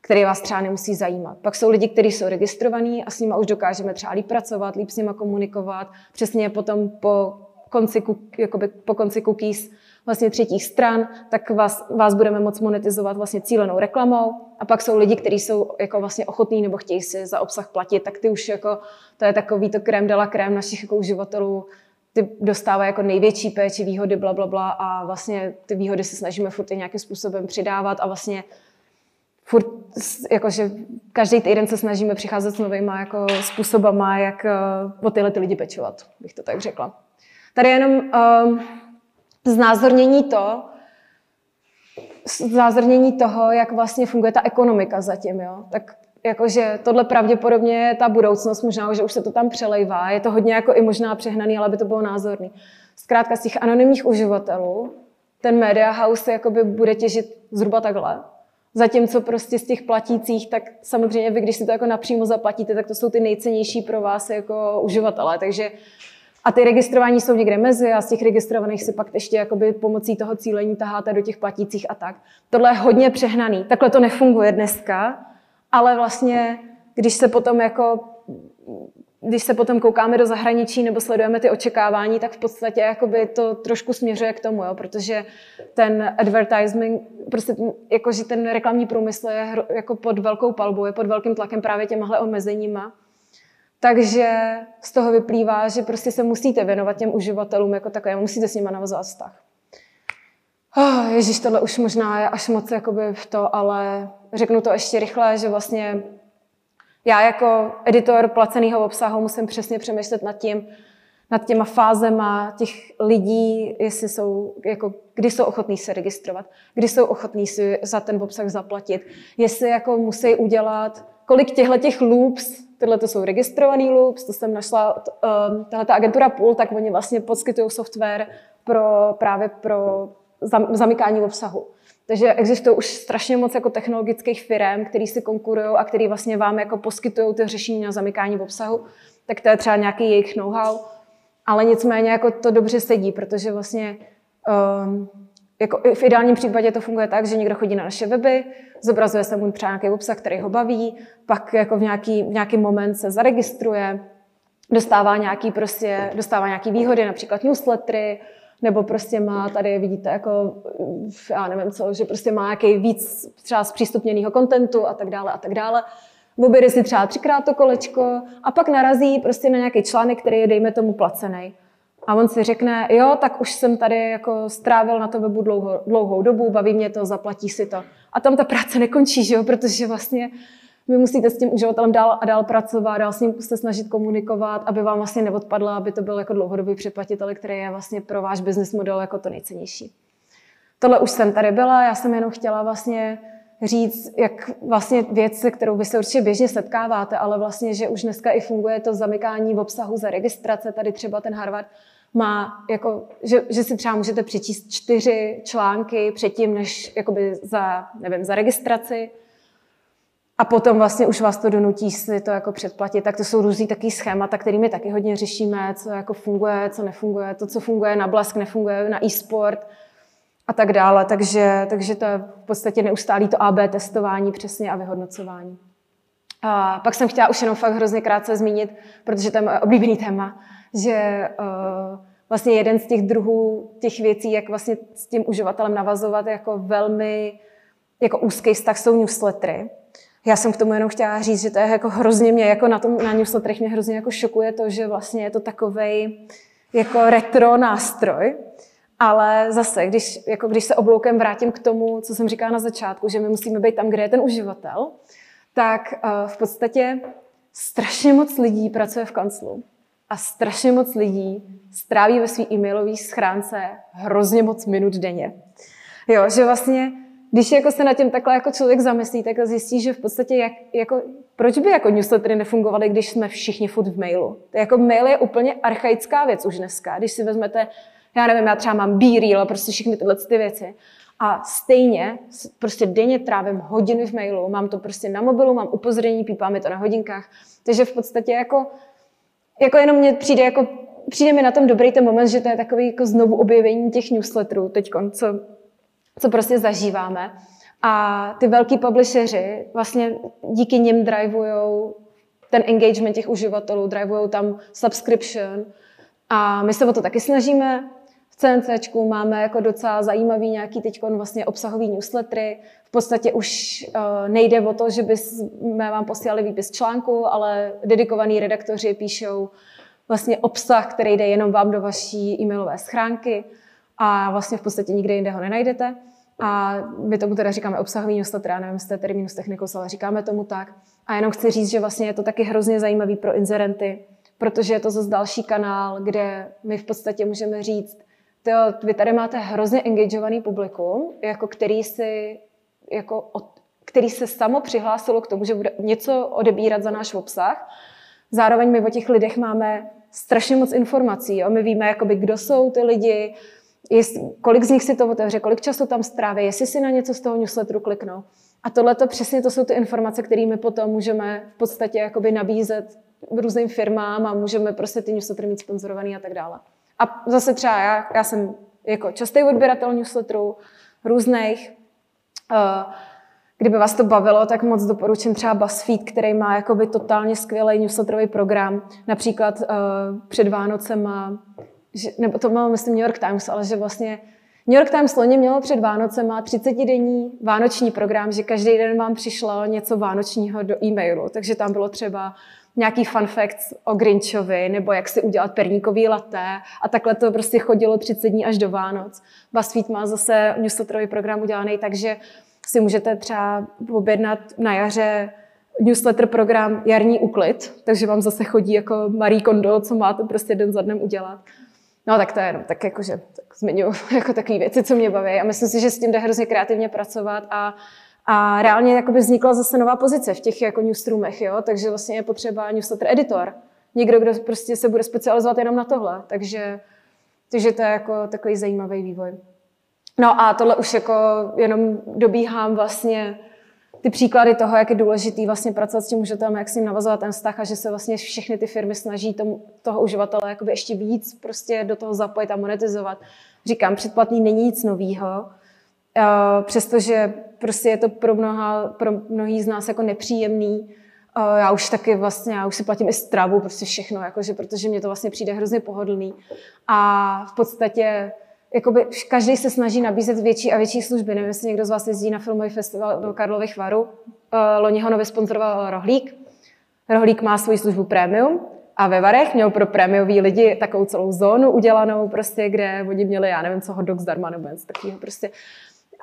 S2: který vás třeba nemusí zajímat. Pak jsou lidi, kteří jsou registrovaní a s nimi už dokážeme třeba líp pracovat, líp s nimi komunikovat. Přesně potom po konci, jakoby po konci cookies vlastně třetích stran, tak vás, vás budeme moc monetizovat vlastně cílenou reklamou. A pak jsou lidi, kteří jsou jako vlastně ochotní nebo chtějí si za obsah platit, tak ty už jako, to je takový to krém dela krém našich jako uživatelů, ty dostávají jako největší péči, výhody, bla, bla, bla a vlastně ty výhody se snažíme furt nějakým způsobem přidávat a vlastně furt, jakože každý týden se snažíme přicházet s novými jako způsobama, jak uh, o tyhle ty lidi pečovat, bych to tak řekla. Tady jenom um, znázornění to, znázornění toho, jak vlastně funguje ta ekonomika zatím, jo. Tak jakože tohle pravděpodobně je ta budoucnost, možná, že už se to tam přelejvá, je to hodně jako i možná přehnaný, ale by to bylo názorný. Zkrátka z těch anonymních uživatelů ten media house jakoby bude těžit zhruba takhle. Zatímco prostě z těch platících, tak samozřejmě vy, když si to jako napřímo zaplatíte, tak to jsou ty nejcennější pro vás jako uživatelé. Takže a ty registrování jsou někde mezi a z těch registrovaných si pak ještě jakoby pomocí toho cílení taháte do těch platících a tak. Tohle je hodně přehnaný. Takhle to nefunguje dneska, ale vlastně, když se potom jako když se potom koukáme do zahraničí nebo sledujeme ty očekávání, tak v podstatě jakoby to trošku směřuje k tomu, jo, protože ten advertising, prostě jakože ten reklamní průmysl je jako pod velkou palbou, je pod velkým tlakem právě těmahle omezeníma. Takže z toho vyplývá, že prostě se musíte věnovat těm uživatelům jako takovým, musíte s nimi navazovat vztah. Oh, Ježíš, tohle už možná je až moc jakoby v to, ale řeknu to ještě rychle, že vlastně já jako editor placeného obsahu musím přesně přemýšlet nad tím, nad těma fázema těch lidí, jestli jsou, jako, kdy jsou ochotní se registrovat, kdy jsou ochotní si za ten obsah zaplatit, jestli jako musí udělat, kolik těchto těch loops, tyhle to jsou registrovaný loops, to jsem našla, um, tahle ta agentura Pool, tak oni vlastně poskytují software pro, právě pro zamykání obsahu. Takže existuje už strašně moc jako technologických firm, který si konkurují a který vlastně vám jako poskytují ty řešení na zamykání obsahu. Tak to je třeba nějaký jejich know-how. Ale nicméně jako to dobře sedí, protože vlastně um, jako v ideálním případě to funguje tak, že někdo chodí na naše weby, zobrazuje se mu třeba nějaký obsah, který ho baví, pak jako v nějaký, v nějaký moment se zaregistruje, dostává nějaký, prostě, dostává nějaký výhody, například newslettery, nebo prostě má tady, vidíte, jako, já nevím co, že prostě má nějaký víc třeba zpřístupněného kontentu a tak dále a tak dále. Oběde si třeba třikrát to kolečko a pak narazí prostě na nějaký článek, který je, dejme tomu, placený. A on si řekne, jo, tak už jsem tady jako strávil na to webu dlouho, dlouhou dobu, baví mě to, zaplatí si to. A tam ta práce nekončí, že jo, protože vlastně vy musíte s tím uživatelem dál a dál pracovat, dál s ním se snažit komunikovat, aby vám vlastně neodpadla, aby to byl jako dlouhodobý předplatitel, který je vlastně pro váš business model jako to nejcennější. Tohle už jsem tady byla, já jsem jenom chtěla vlastně říct, jak vlastně věc, se kterou vy se určitě běžně setkáváte, ale vlastně, že už dneska i funguje to zamykání v obsahu za registrace, tady třeba ten Harvard má, jako, že, že si třeba můžete přečíst čtyři články předtím, než jakoby za, nevím, za registraci, a potom vlastně už vás to donutí si to jako předplatit, tak to jsou různý takový schémata, kterými taky hodně řešíme, co jako funguje, co nefunguje, to, co funguje na Blask, nefunguje na e-sport a tak dále. Takže, takže to je v podstatě neustálý to AB testování přesně a vyhodnocování. A pak jsem chtěla už jenom fakt hrozně krátce zmínit, protože to je moje oblíbený téma, že uh, vlastně jeden z těch druhů těch věcí, jak vlastně s tím uživatelem navazovat jako velmi jako úzký vztah jsou newslettery. Já jsem k tomu jenom chtěla říct, že to je jako hrozně mě, jako na tom na newsletterech mě hrozně jako šokuje to, že vlastně je to takovej jako retro nástroj, ale zase, když, jako když se obloukem vrátím k tomu, co jsem říkala na začátku, že my musíme být tam, kde je ten uživatel, tak uh, v podstatě strašně moc lidí pracuje v kanclu a strašně moc lidí stráví ve své e-mailové schránce hrozně moc minut denně. Jo, že vlastně když jako se na tím takhle jako člověk zamyslí, tak zjistí, že v podstatě jak, jako, proč by jako newslettery nefungovaly, když jsme všichni furt v mailu. Jako mail je úplně archaická věc už dneska. Když si vezmete, já nevím, já třeba mám b a prostě všechny tyhle ty věci. A stejně prostě denně trávím hodiny v mailu, mám to prostě na mobilu, mám upozornění, pípá mi to na hodinkách. Takže v podstatě jako, jako jenom mě přijde jako přijde mi na tom dobrý ten moment, že to je takový jako znovu objevení těch newsletterů teď, co, co prostě zažíváme. A ty velký publisheři vlastně díky nim drivujou ten engagement těch uživatelů, drivujou tam subscription. A my se o to taky snažíme. V CNC máme jako docela zajímavý nějaký teď vlastně obsahový newslettery. V podstatě už uh, nejde o to, že bychom vám posílali výpis článku, ale dedikovaní redaktoři píšou vlastně obsah, který jde jenom vám do vaší e-mailové schránky a vlastně v podstatě nikde jinde ho nenajdete. A my tomu teda říkáme obsahový newsletter, já nevím, jste terminus technicus, ale říkáme tomu tak. A jenom chci říct, že vlastně je to taky hrozně zajímavý pro inzerenty, protože je to zase další kanál, kde my v podstatě můžeme říct, to, vy tady máte hrozně engageovaný publikum, jako který si jako od, který se samo přihlásilo k tomu, že bude něco odebírat za náš obsah. Zároveň my o těch lidech máme strašně moc informací. Jo? My víme, jakoby, kdo jsou ty lidi, jest, kolik z nich si to otevře, kolik času tam stráví, jestli si na něco z toho newsletteru kliknou. A tohle to přesně to jsou ty informace, kterými potom můžeme v podstatě jakoby nabízet různým firmám a můžeme prostě ty newslettery mít sponzorovaný a tak dále. A zase třeba já, já jsem jako častý odběratel newsletterů různých. Uh, kdyby vás to bavilo, tak moc doporučím třeba BuzzFeed, který má jakoby totálně skvělý newsletterový program. Například uh, před Vánocema, že, nebo to má myslím New York Times, ale že vlastně New York Times loni mělo před Vánocem má 30-denní vánoční program, že každý den vám přišlo něco vánočního do e-mailu. Takže tam bylo třeba nějaký fun facts o Grinchovi, nebo jak si udělat perníkový laté. A takhle to prostě chodilo 30 dní až do Vánoc. BuzzFeed má zase newsletterový program udělaný, takže si můžete třeba objednat na jaře newsletter program Jarní úklid, takže vám zase chodí jako Marie Kondo, co máte prostě den za dnem udělat. No tak to je jenom tak jakože tak zmiňuji jako takové věci, co mě baví a myslím si, že s tím jde hrozně kreativně pracovat a a reálně jakoby vznikla zase nová pozice v těch jako newsroomech, jo? takže vlastně je potřeba newsletter editor. Někdo, kdo prostě se bude specializovat jenom na tohle. Takže, takže to je jako takový zajímavý vývoj. No a tohle už jako jenom dobíhám vlastně ty příklady toho, jak je důležitý vlastně pracovat s tím uživatelem, jak s ním navazovat ten vztah a že se vlastně všechny ty firmy snaží tomu, toho uživatele jakoby ještě víc prostě do toho zapojit a monetizovat. Říkám, předplatný není nic novýho, přestože prostě je to pro, mnoha, pro mnohý z nás jako nepříjemný. Já už taky vlastně, já už si platím i stravu, prostě všechno, jakože, protože mě to vlastně přijde hrozně pohodlný. A v podstatě jakoby každý se snaží nabízet větší a větší služby. Nevím, jestli někdo z vás jezdí na filmový festival do Karlových Varů. Loni ho nově sponzoroval Rohlík. Rohlík má svoji službu Premium a ve Varech měl pro prémiový lidi takovou celou zónu udělanou, prostě, kde oni měli, já nevím co, hot dog zdarma nebo něco takového. Prostě.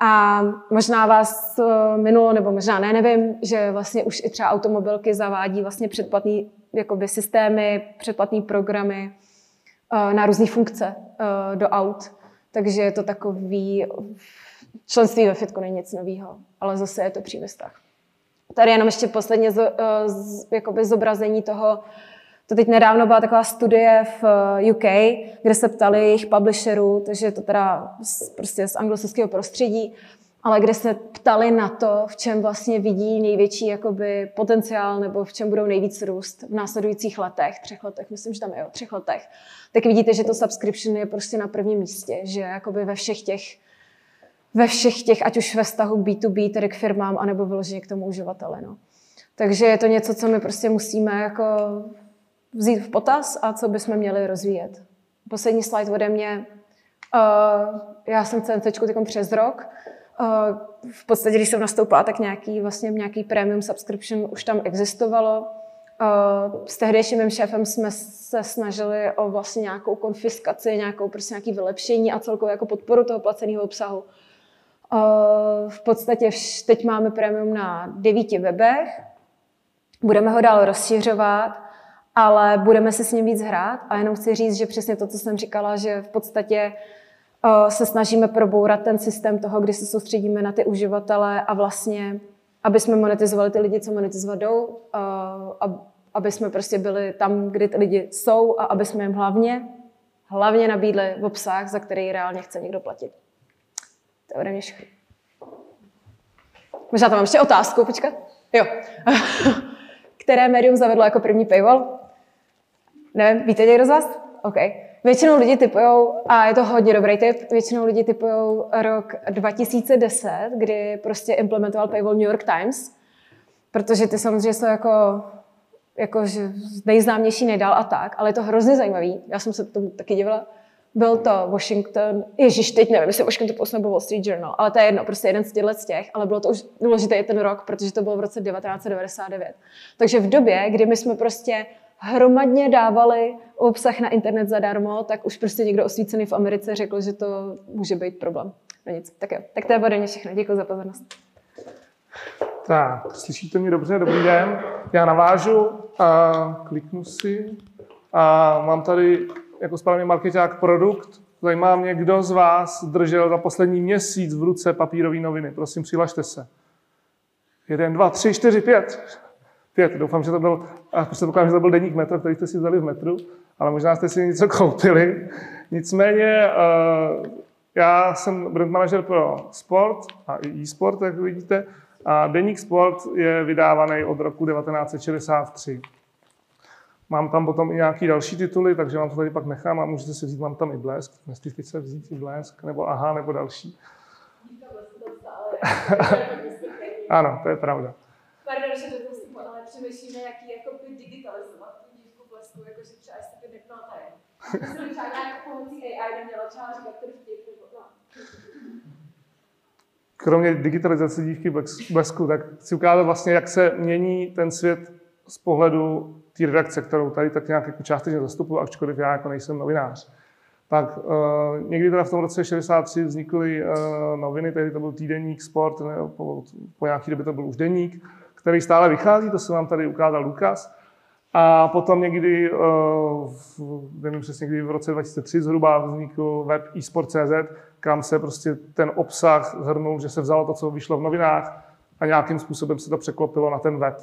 S2: A možná vás eh, minulo, nebo možná ne, nevím, že vlastně už i třeba automobilky zavádí vlastně předplatné jakoby systémy, předplatné programy eh, na různé funkce eh, do aut. Takže je to takový, členství ve Fitku není nic nového, ale zase je to přívěstách. Tady jenom ještě posledně z, z, jakoby zobrazení toho, to teď nedávno byla taková studie v eh, UK, kde se ptali jejich publisherů, takže je to teda z, prostě z anglosaského prostředí, ale kde se ptali na to, v čem vlastně vidí největší jakoby, potenciál nebo v čem budou nejvíc růst v následujících letech, třech letech, myslím, že tam je o třech letech, tak vidíte, že to subscription je prostě na prvním místě, že jakoby ve všech těch ve všech těch, ať už ve vztahu B2B, tedy k firmám, anebo vyloženě k tomu uživateli. No. Takže je to něco, co my prostě musíme jako vzít v potaz a co bychom měli rozvíjet. Poslední slide ode mě. Uh, já jsem CNC teď přes rok. Uh, v podstatě, když jsem nastoupila, tak nějaký, vlastně nějaký premium subscription už tam existovalo. Uh, s tehdejším mým šéfem jsme se snažili o vlastně nějakou konfiskaci, nějakou prostě nějaký vylepšení a celkově jako podporu toho placeného obsahu. Uh, v podstatě teď máme premium na devíti webech, budeme ho dál rozšiřovat ale budeme se s ním víc hrát a jenom chci říct, že přesně to, co jsem říkala, že v podstatě se snažíme probourat ten systém toho, kdy se soustředíme na ty uživatele a vlastně, aby jsme monetizovali ty lidi, co monetizovat jdou, aby jsme prostě byli tam, kde ty lidi jsou a aby jsme jim hlavně, hlavně nabídli v obsah, za který reálně chce někdo platit. To je ode mě všechno. Možná tam mám ještě otázku, počkat. Jo. Které médium zavedlo jako první paywall? Nevím, víte někdo z vás? OK. Většinou lidi typujou, a je to hodně dobrý tip, většinou lidi typujou rok 2010, kdy prostě implementoval paywall New York Times, protože ty samozřejmě jsou jako, jako nejznámější nejdál a tak, ale je to hrozně zajímavý. Já jsem se tomu taky dívala. Byl to Washington, ježíš, teď nevím, jestli Washington Post nebo Wall Street Journal, ale to je jedno, prostě jeden z těchto z těch, ale bylo to už důležité i ten rok, protože to bylo v roce 1999. Takže v době, kdy my jsme prostě hromadně dávali obsah na internet zadarmo, tak už prostě někdo osvícený v Americe řekl, že to může být problém. No nic, tak jo. Tak to je ode mě všechno. Děkuji za pozornost.
S3: Tak, slyšíte mě dobře? Dobrý den. Já navážu a kliknu si. A mám tady jako správný marketák produkt. Zajímá mě, kdo z vás držel za poslední měsíc v ruce papírové noviny. Prosím, přihlašte se. Jeden, dva, tři, čtyři, pět pět. Doufám, že to byl, a předpokládám, že to byl deník metro, který jste si vzali v metru, ale možná jste si něco koupili. Nicméně uh, já jsem brand manager pro sport a i e-sport, jak vidíte, a deník sport je vydávaný od roku 1963. Mám tam potom i nějaký další tituly, takže vám to tady pak nechám a můžete si vzít, mám tam i blesk, jestli se vzít i blesk, nebo aha, nebo další. ano, to je pravda.
S2: Pardon, že to přemýšlíme, jak ji jako digitalizovat, tu dívku blesku, jakože třeba jestli by nepnala tady. Jsem třeba nějak pomocí AI neměla třeba říkat nebo no.
S3: Kromě digitalizace dívky blesku, tak chci ukázat vlastně, jak se mění ten svět z pohledu té redakce, kterou tady tak nějak jako částečně zastupuji, ačkoliv já jako nejsem novinář. Tak uh, někdy teda v tom roce 63 vznikly uh, noviny, tehdy to byl týdenník Sport, ne, po, po nějaký době to byl už deník který stále vychází, to se vám tady ukázal Lukas. A potom někdy, eh, nevím přesně kdy, v roce 2003 zhruba vznikl web eSport.cz, kam se prostě ten obsah zhrnul, že se vzalo to, co vyšlo v novinách a nějakým způsobem se to překlopilo na ten web.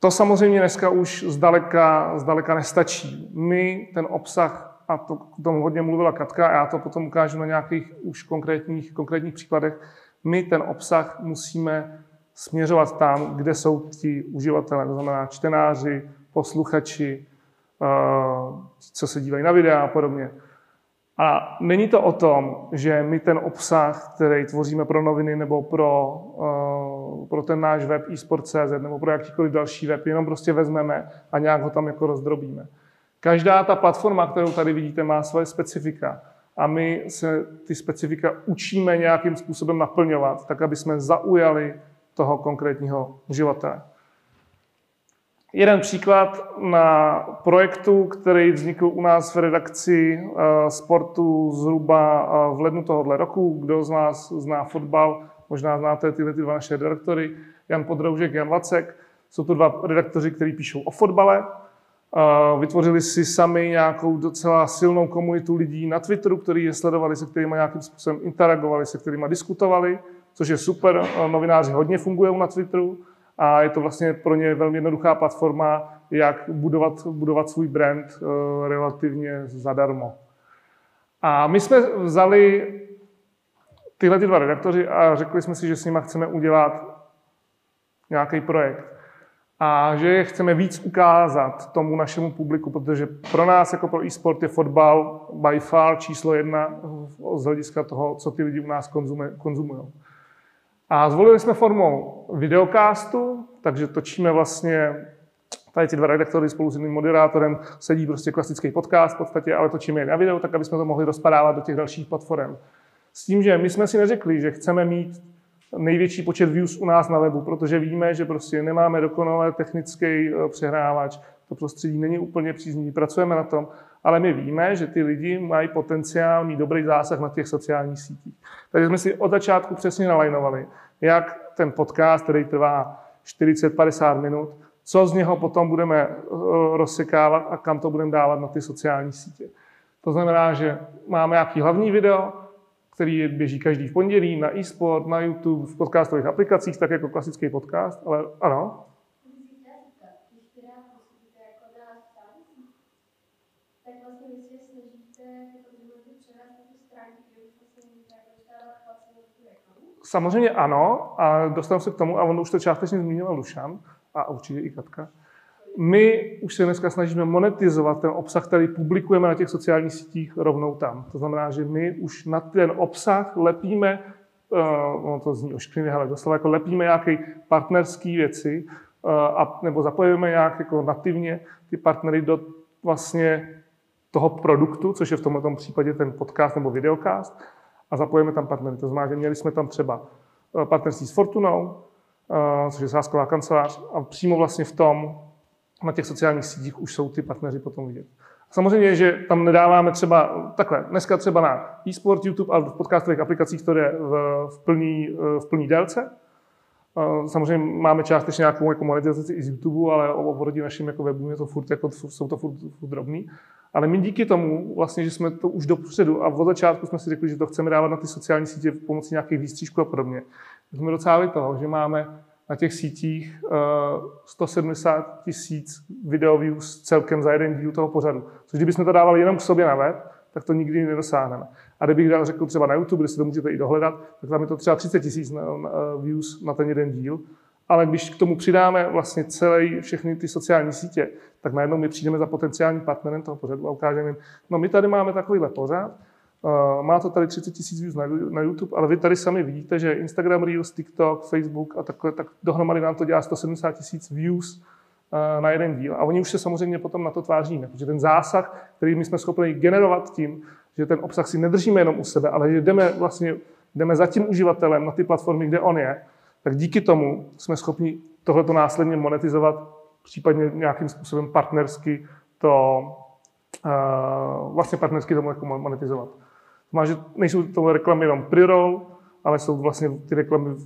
S3: To samozřejmě dneska už zdaleka, zdaleka nestačí. My ten obsah, a to k tomu hodně mluvila Katka, a já to potom ukážu na nějakých už konkrétních, konkrétních příkladech, my ten obsah musíme směřovat tam, kde jsou ti uživatelé, to znamená čtenáři, posluchači, eh, co se dívají na videa a podobně. A není to o tom, že my ten obsah, který tvoříme pro noviny nebo pro, uh, pro ten náš web eSport.cz nebo pro jakýkoliv další web, jenom prostě vezmeme a nějak ho tam jako rozdrobíme. Každá ta platforma, kterou tady vidíte, má svoje specifika. A my se ty specifika učíme nějakým způsobem naplňovat, tak aby jsme zaujali toho konkrétního uživatele. Jeden příklad na projektu, který vznikl u nás v redakci eh, sportu zhruba eh, v lednu tohoto roku. Kdo z nás zná fotbal, možná znáte tyhle ty dva naše redaktory, Jan Podroužek, Jan Vacek. Jsou to dva redaktoři, kteří píšou o fotbale. Eh, vytvořili si sami nějakou docela silnou komunitu lidí na Twitteru, kteří je sledovali, se kterými nějakým způsobem interagovali, se kterými diskutovali což je super. Novináři hodně fungují na Twitteru a je to vlastně pro ně velmi jednoduchá platforma, jak budovat, budovat svůj brand eh, relativně zadarmo. A my jsme vzali tyhle ty dva redaktoři a řekli jsme si, že s nimi chceme udělat nějaký projekt. A že je chceme víc ukázat tomu našemu publiku, protože pro nás jako pro e-sport je fotbal by far číslo jedna z hlediska toho, co ty lidi u nás konzumují. A zvolili jsme formou videocastu, takže točíme vlastně tady ty dva redaktory spolu s jiným moderátorem, sedí prostě klasický podcast v podstatě, ale točíme je na video, tak aby jsme to mohli rozpadávat do těch dalších platform. S tím, že my jsme si neřekli, že chceme mít největší počet views u nás na webu, protože víme, že prostě nemáme dokonale technický eh, přehrávač, to prostředí není úplně příznivý, pracujeme na tom, ale my víme, že ty lidi mají potenciál mít dobrý zásah na těch sociálních sítích. Takže jsme si od začátku přesně nalajnovali, jak ten podcast, který trvá 40-50 minut, co z něho potom budeme eh, rozsekávat a kam to budeme dávat na ty sociální sítě. To znamená, že máme nějaký hlavní video, který běží každý v pondělí na e-sport, na YouTube, v podcastových aplikacích, tak jako klasický podcast, ale ano. Samozřejmě ano, a dostanu se k tomu, a on už to částečně zmínil Lušan, a určitě i Katka. My už se dneska snažíme monetizovat ten obsah, který publikujeme na těch sociálních sítích rovnou tam. To znamená, že my už na ten obsah lepíme, uh, ono to zní ošklivě, ale doslova jako lepíme nějaké partnerské věci, uh, a, nebo zapojíme nějak jako nativně ty partnery do vlastně toho produktu, což je v tomto případě ten podcast nebo videocast, a zapojíme tam partnery. To znamená, že měli jsme tam třeba eh, partnerství s Fortunou, což je sásková kancelář, a přímo vlastně v tom na těch sociálních sítích už jsou ty partneři potom vidět. Samozřejmě, že tam nedáváme třeba takhle, dneska třeba na e-sport, YouTube a v podcastových aplikacích to jde v, v, plný, v plný délce. Samozřejmě máme částečně nějakou jako monetizaci i z YouTube, ale oproti našim jako webům je to furt, jako, jsou to furt, furt drobný. Ale my díky tomu, vlastně, že jsme to už dopředu a od začátku jsme si řekli, že to chceme dávat na ty sociální sítě pomocí nějakých výstřížků a podobně, jsme docáhli toho, že máme na těch sítích 170 eh, tisíc video views celkem za jeden díl toho pořadu. Což kdybychom to dávali jenom k sobě na web, tak to nikdy nedosáhneme. A kdybych dal řekl třeba na YouTube, kde si to můžete i dohledat, tak tam je to třeba 30 tisíc views na ten jeden díl. Ale když k tomu přidáme vlastně celé všechny ty sociální sítě, tak najednou my přijdeme za potenciální partnerem toho pořadu a ukážeme jim, no my tady máme takovýhle pořad, Uh, má to tady 30 tisíc views na, YouTube, ale vy tady sami vidíte, že Instagram Reels, TikTok, Facebook a takhle, tak dohromady nám to dělá 170 tisíc views uh, na jeden díl. A oni už se samozřejmě potom na to tváříme, protože ten zásah, který my jsme schopni generovat tím, že ten obsah si nedržíme jenom u sebe, ale že jdeme vlastně jdeme za tím uživatelem na ty platformy, kde on je, tak díky tomu jsme schopni tohleto následně monetizovat, případně nějakým způsobem partnersky to uh, vlastně partnersky tomu jako monetizovat. Má, že nejsou to reklamy jenom pre-roll, ale jsou vlastně ty reklamy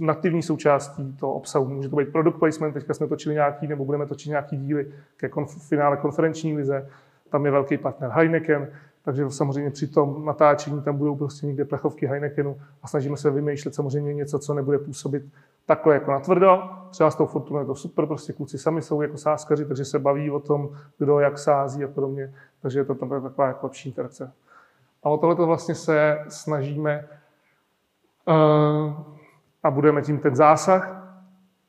S3: nativní součástí toho obsahu. Může to být product placement, teďka jsme točili nějaký, nebo budeme točit nějaký díly ke konf- finále konferenční lize, tam je velký partner Heineken, takže samozřejmě při tom natáčení tam budou prostě někde plechovky Heinekenu a snažíme se vymýšlet samozřejmě něco, co nebude působit takhle jako na tvrdo. Třeba s tou Fortunou je to super, prostě kluci sami jsou jako sáskaři, takže se baví o tom, kdo jak sází a podobně. Takže je to tam taková jako lepší interakce. A o tohle vlastně se snažíme uh, a budeme tím ten zásah.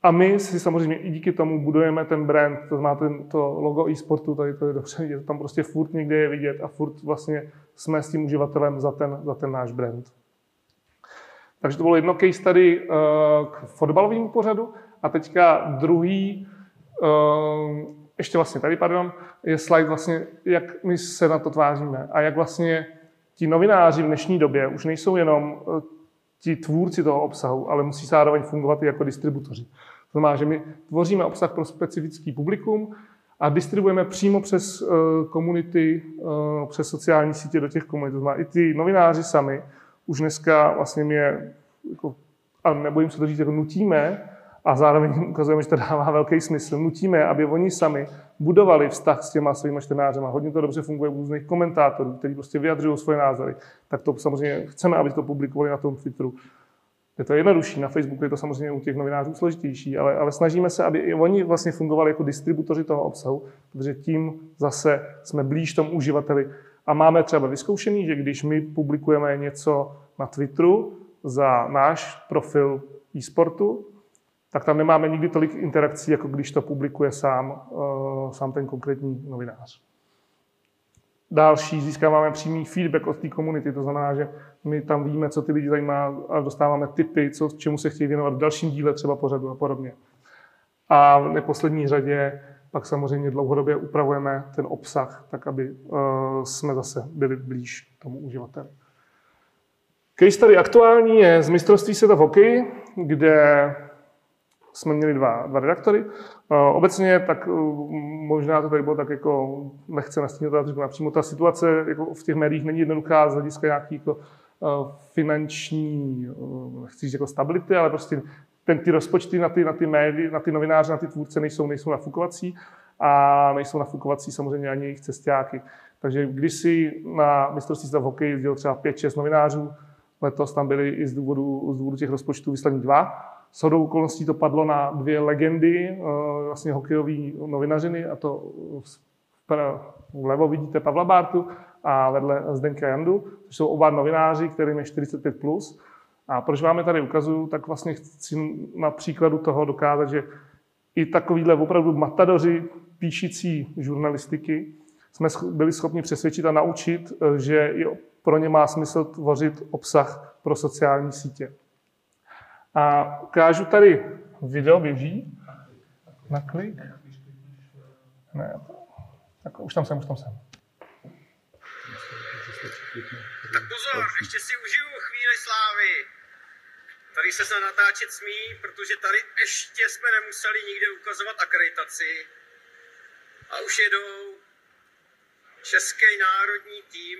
S3: A my si samozřejmě i díky tomu budujeme ten brand, to znamená ten, to logo e-sportu, tady to je dobře vidět, tam prostě furt někde je vidět a furt vlastně jsme s tím uživatelem za ten, za ten náš brand. Takže to bylo jedno case tady uh, k fotbalovému pořadu a teďka druhý, uh, ještě vlastně tady, pardon, je slide vlastně, jak my se na to tváříme a jak vlastně ti novináři v dnešní době už nejsou jenom eh, ti tvůrci toho obsahu, ale musí zároveň fungovat i jako distributoři. Znamená, že my tvoříme obsah pro specifický publikum a distribuujeme přímo přes uh, komunity, uh, přes sociální sítě do těch komunit. To znamená, i ty novináři sami už dneska vlastně mě, jako, a nebojím se to říct, jako nutíme, a zároveň ukazujeme, že to dává velký smysl. Nutíme, aby oni sami budovali vztah s těma svými čtenářema. Hodně to dobře funguje u různých komentátorů, kteří prostě vyjadřují svoje názory. Tak to samozřejmě chceme, aby to publikovali na tom Twitteru. Je to jednodušší, na Facebooku je to samozřejmě u těch novinářů složitější, ale, ale snažíme se, aby i oni vlastně fungovali jako distributoři toho obsahu, protože tím zase jsme blíž tomu uživateli. A máme třeba vyzkoušený, že když my publikujeme něco na Twitteru za náš profil e-sportu, tak tam nemáme nikdy tolik interakcí, jako když to publikuje sám, uh, sám ten konkrétní novinář. Další, získáváme přímý feedback od té komunity, to znamená, že my tam víme, co ty lidi zajímá a dostáváme tipy, co, čemu se chtějí věnovat v dalším díle třeba pořadu a podobně. A v neposlední řadě pak samozřejmě dlouhodobě upravujeme ten obsah, tak aby uh, jsme zase byli blíž tomu uživateli. Case tady aktuální je z mistrovství světa v hokeji, kde jsme měli dva, dva redaktory. Obecně tak možná to tady bylo tak jako lehce nastínit, řeknu napřímo ta situace jako v těch médiích není jednoduchá z hlediska nějaký jako finanční, nechci říct jako stability, ale prostě ten, ty rozpočty na ty, na ty médii, na ty novináře, na ty tvůrce nejsou, nejsou nafukovací a nejsou nafukovací samozřejmě ani jejich cestáky. Takže když si na mistrovství světa v hokeji jezdilo třeba 5-6 novinářů, letos tam byli i z důvodu, z důvodu těch rozpočtů vyslaní dva. Shodou okolností to padlo na dvě legendy eh, vlastně hokejové novinařiny, a to vlevo vidíte Pavla Bártu a vedle Zdenka Jandu, což jsou oba novináři, kterým je 45+. Plus. A proč vám je tady ukazuju, tak vlastně chci na příkladu toho dokázat, že i takovýhle opravdu matadoři píšící žurnalistiky jsme byli schopni přesvědčit a naučit, eh, že pro ně má smysl tvořit obsah pro sociální sítě. A ukážu tady video, běží. Na klik. Ne, tak už tam jsem, už tam jsem.
S4: Tak pozor, ještě si užiju chvíli slávy. Tady se snad natáčet smí, protože tady ještě jsme nemuseli nikde ukazovat akreditaci. A už jedou český národní tým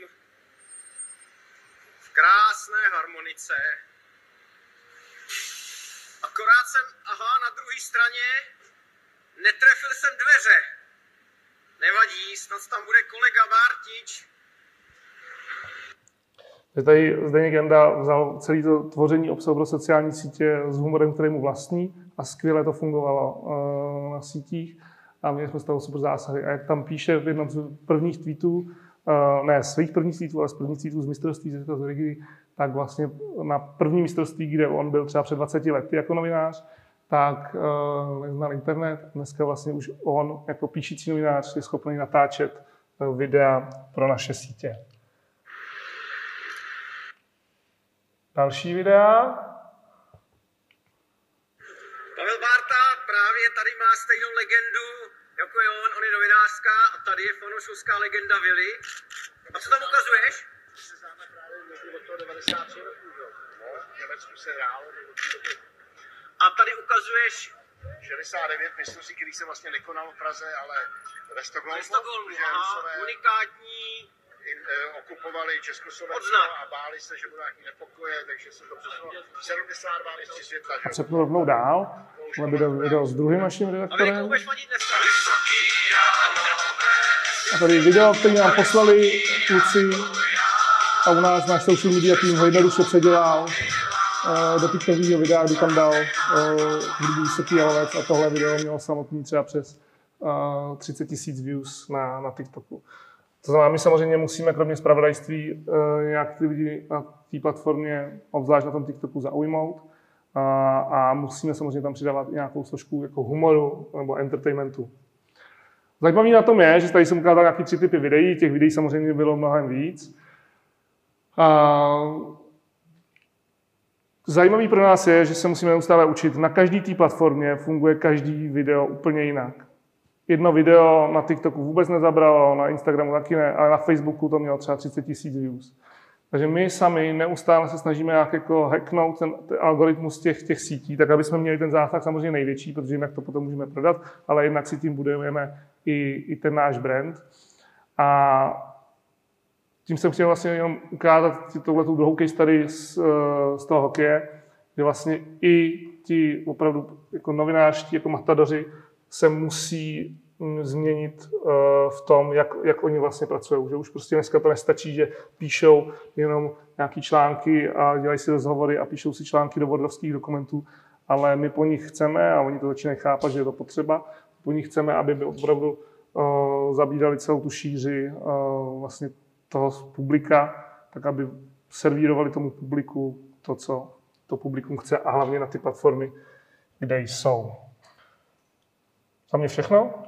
S4: v krásné harmonice. Akorát jsem, aha, na druhé straně netrefil jsem dveře. Nevadí, snad tam bude kolega Bartič,
S3: že tady Zdeněk Janda vzal celé to tvoření obsahu pro sociální sítě s humorem, který mu vlastní a skvěle to fungovalo uh, na sítích a měli jsme z toho super zásahy. A jak tam píše v jednom z prvních tweetů, uh, ne svých prvních tweetů, ale z prvních tweetů z mistrovství z Rigi, tak vlastně na první mistrovství, kde on byl třeba před 20 lety jako novinář, tak uh, neznal internet. Dneska vlastně už on jako píšící novinář je schopný natáčet videa pro naše sítě. Další videa.
S4: Pavel Bárta právě tady má stejnou legendu, jako je on, on je novinářská a tady je fanoušovská legenda Vili. A co tam ukazuješ?
S5: se známe právě od toho 93 roku, jo. No, v Německu se hrálo.
S4: A tady ukazuješ
S5: 69 mistrovství, který se vlastně nekonal v Praze, ale ve Stockholmu.
S4: ve Stockholmu, aha, unikátní
S5: Eh, okupovali Československo a báli se, že budou nějaký nepokoje, takže se to přesunulo 72 mistří světla. Že?
S3: Přepnu rovnou dál, ale video, video s druhým naším redaktorem. A tady video, který nám poslali kluci a u nás náš social media tým ho jednoduše předělal uh, do TikTokového videa, kdy tam dal uh, vysoký jalovec a tohle video mělo samotný třeba přes uh, 30 tisíc views na, na TikToku. To znamená, my samozřejmě musíme kromě zpravodajství eh, nějak ty lidi na té platformě, obzvlášť na tom TikToku, zaujmout. A, a musíme samozřejmě tam přidávat nějakou složku jako humoru nebo entertainmentu. Zajímavý na tom je, že tady jsem ukázal nějaký tři typy videí, těch videí samozřejmě bylo mnohem víc. Zajímavý pro nás je, že se musíme neustále učit. Na každé té platformě funguje každý video úplně jinak. Jedno video na TikToku vůbec nezabralo, na Instagramu taky ne, ale na Facebooku to mělo třeba 30 tisíc views. Takže my sami neustále se snažíme nějak jako hacknout ten, ten algoritmus těch, těch sítí, tak aby jsme měli ten zásah samozřejmě největší, protože jinak to potom můžeme prodat, ale jednak si tím budujeme i, i ten náš brand. A tím jsem chtěl vlastně jenom ukázat touhle druhou case tady z, z toho hokeje, že vlastně i ti opravdu jako novinářští, jako matadoři, se musí mm, změnit eh, v tom, jak, jak oni vlastně pracují. Že už prostě dneska to nestačí, že píšou jenom nějaké články a dělají si rozhovory a píšou si články do vodovských dokumentů, ale my po nich chceme, a oni to začínají chápat, že je to potřeba, po nich chceme, aby by opravdu uh, zabídali celou tu šíři uh, vlastně toho publika, tak aby servírovali tomu publiku to, co to publikum chce a hlavně na ty platformy, kde jsou. Za mě všechno.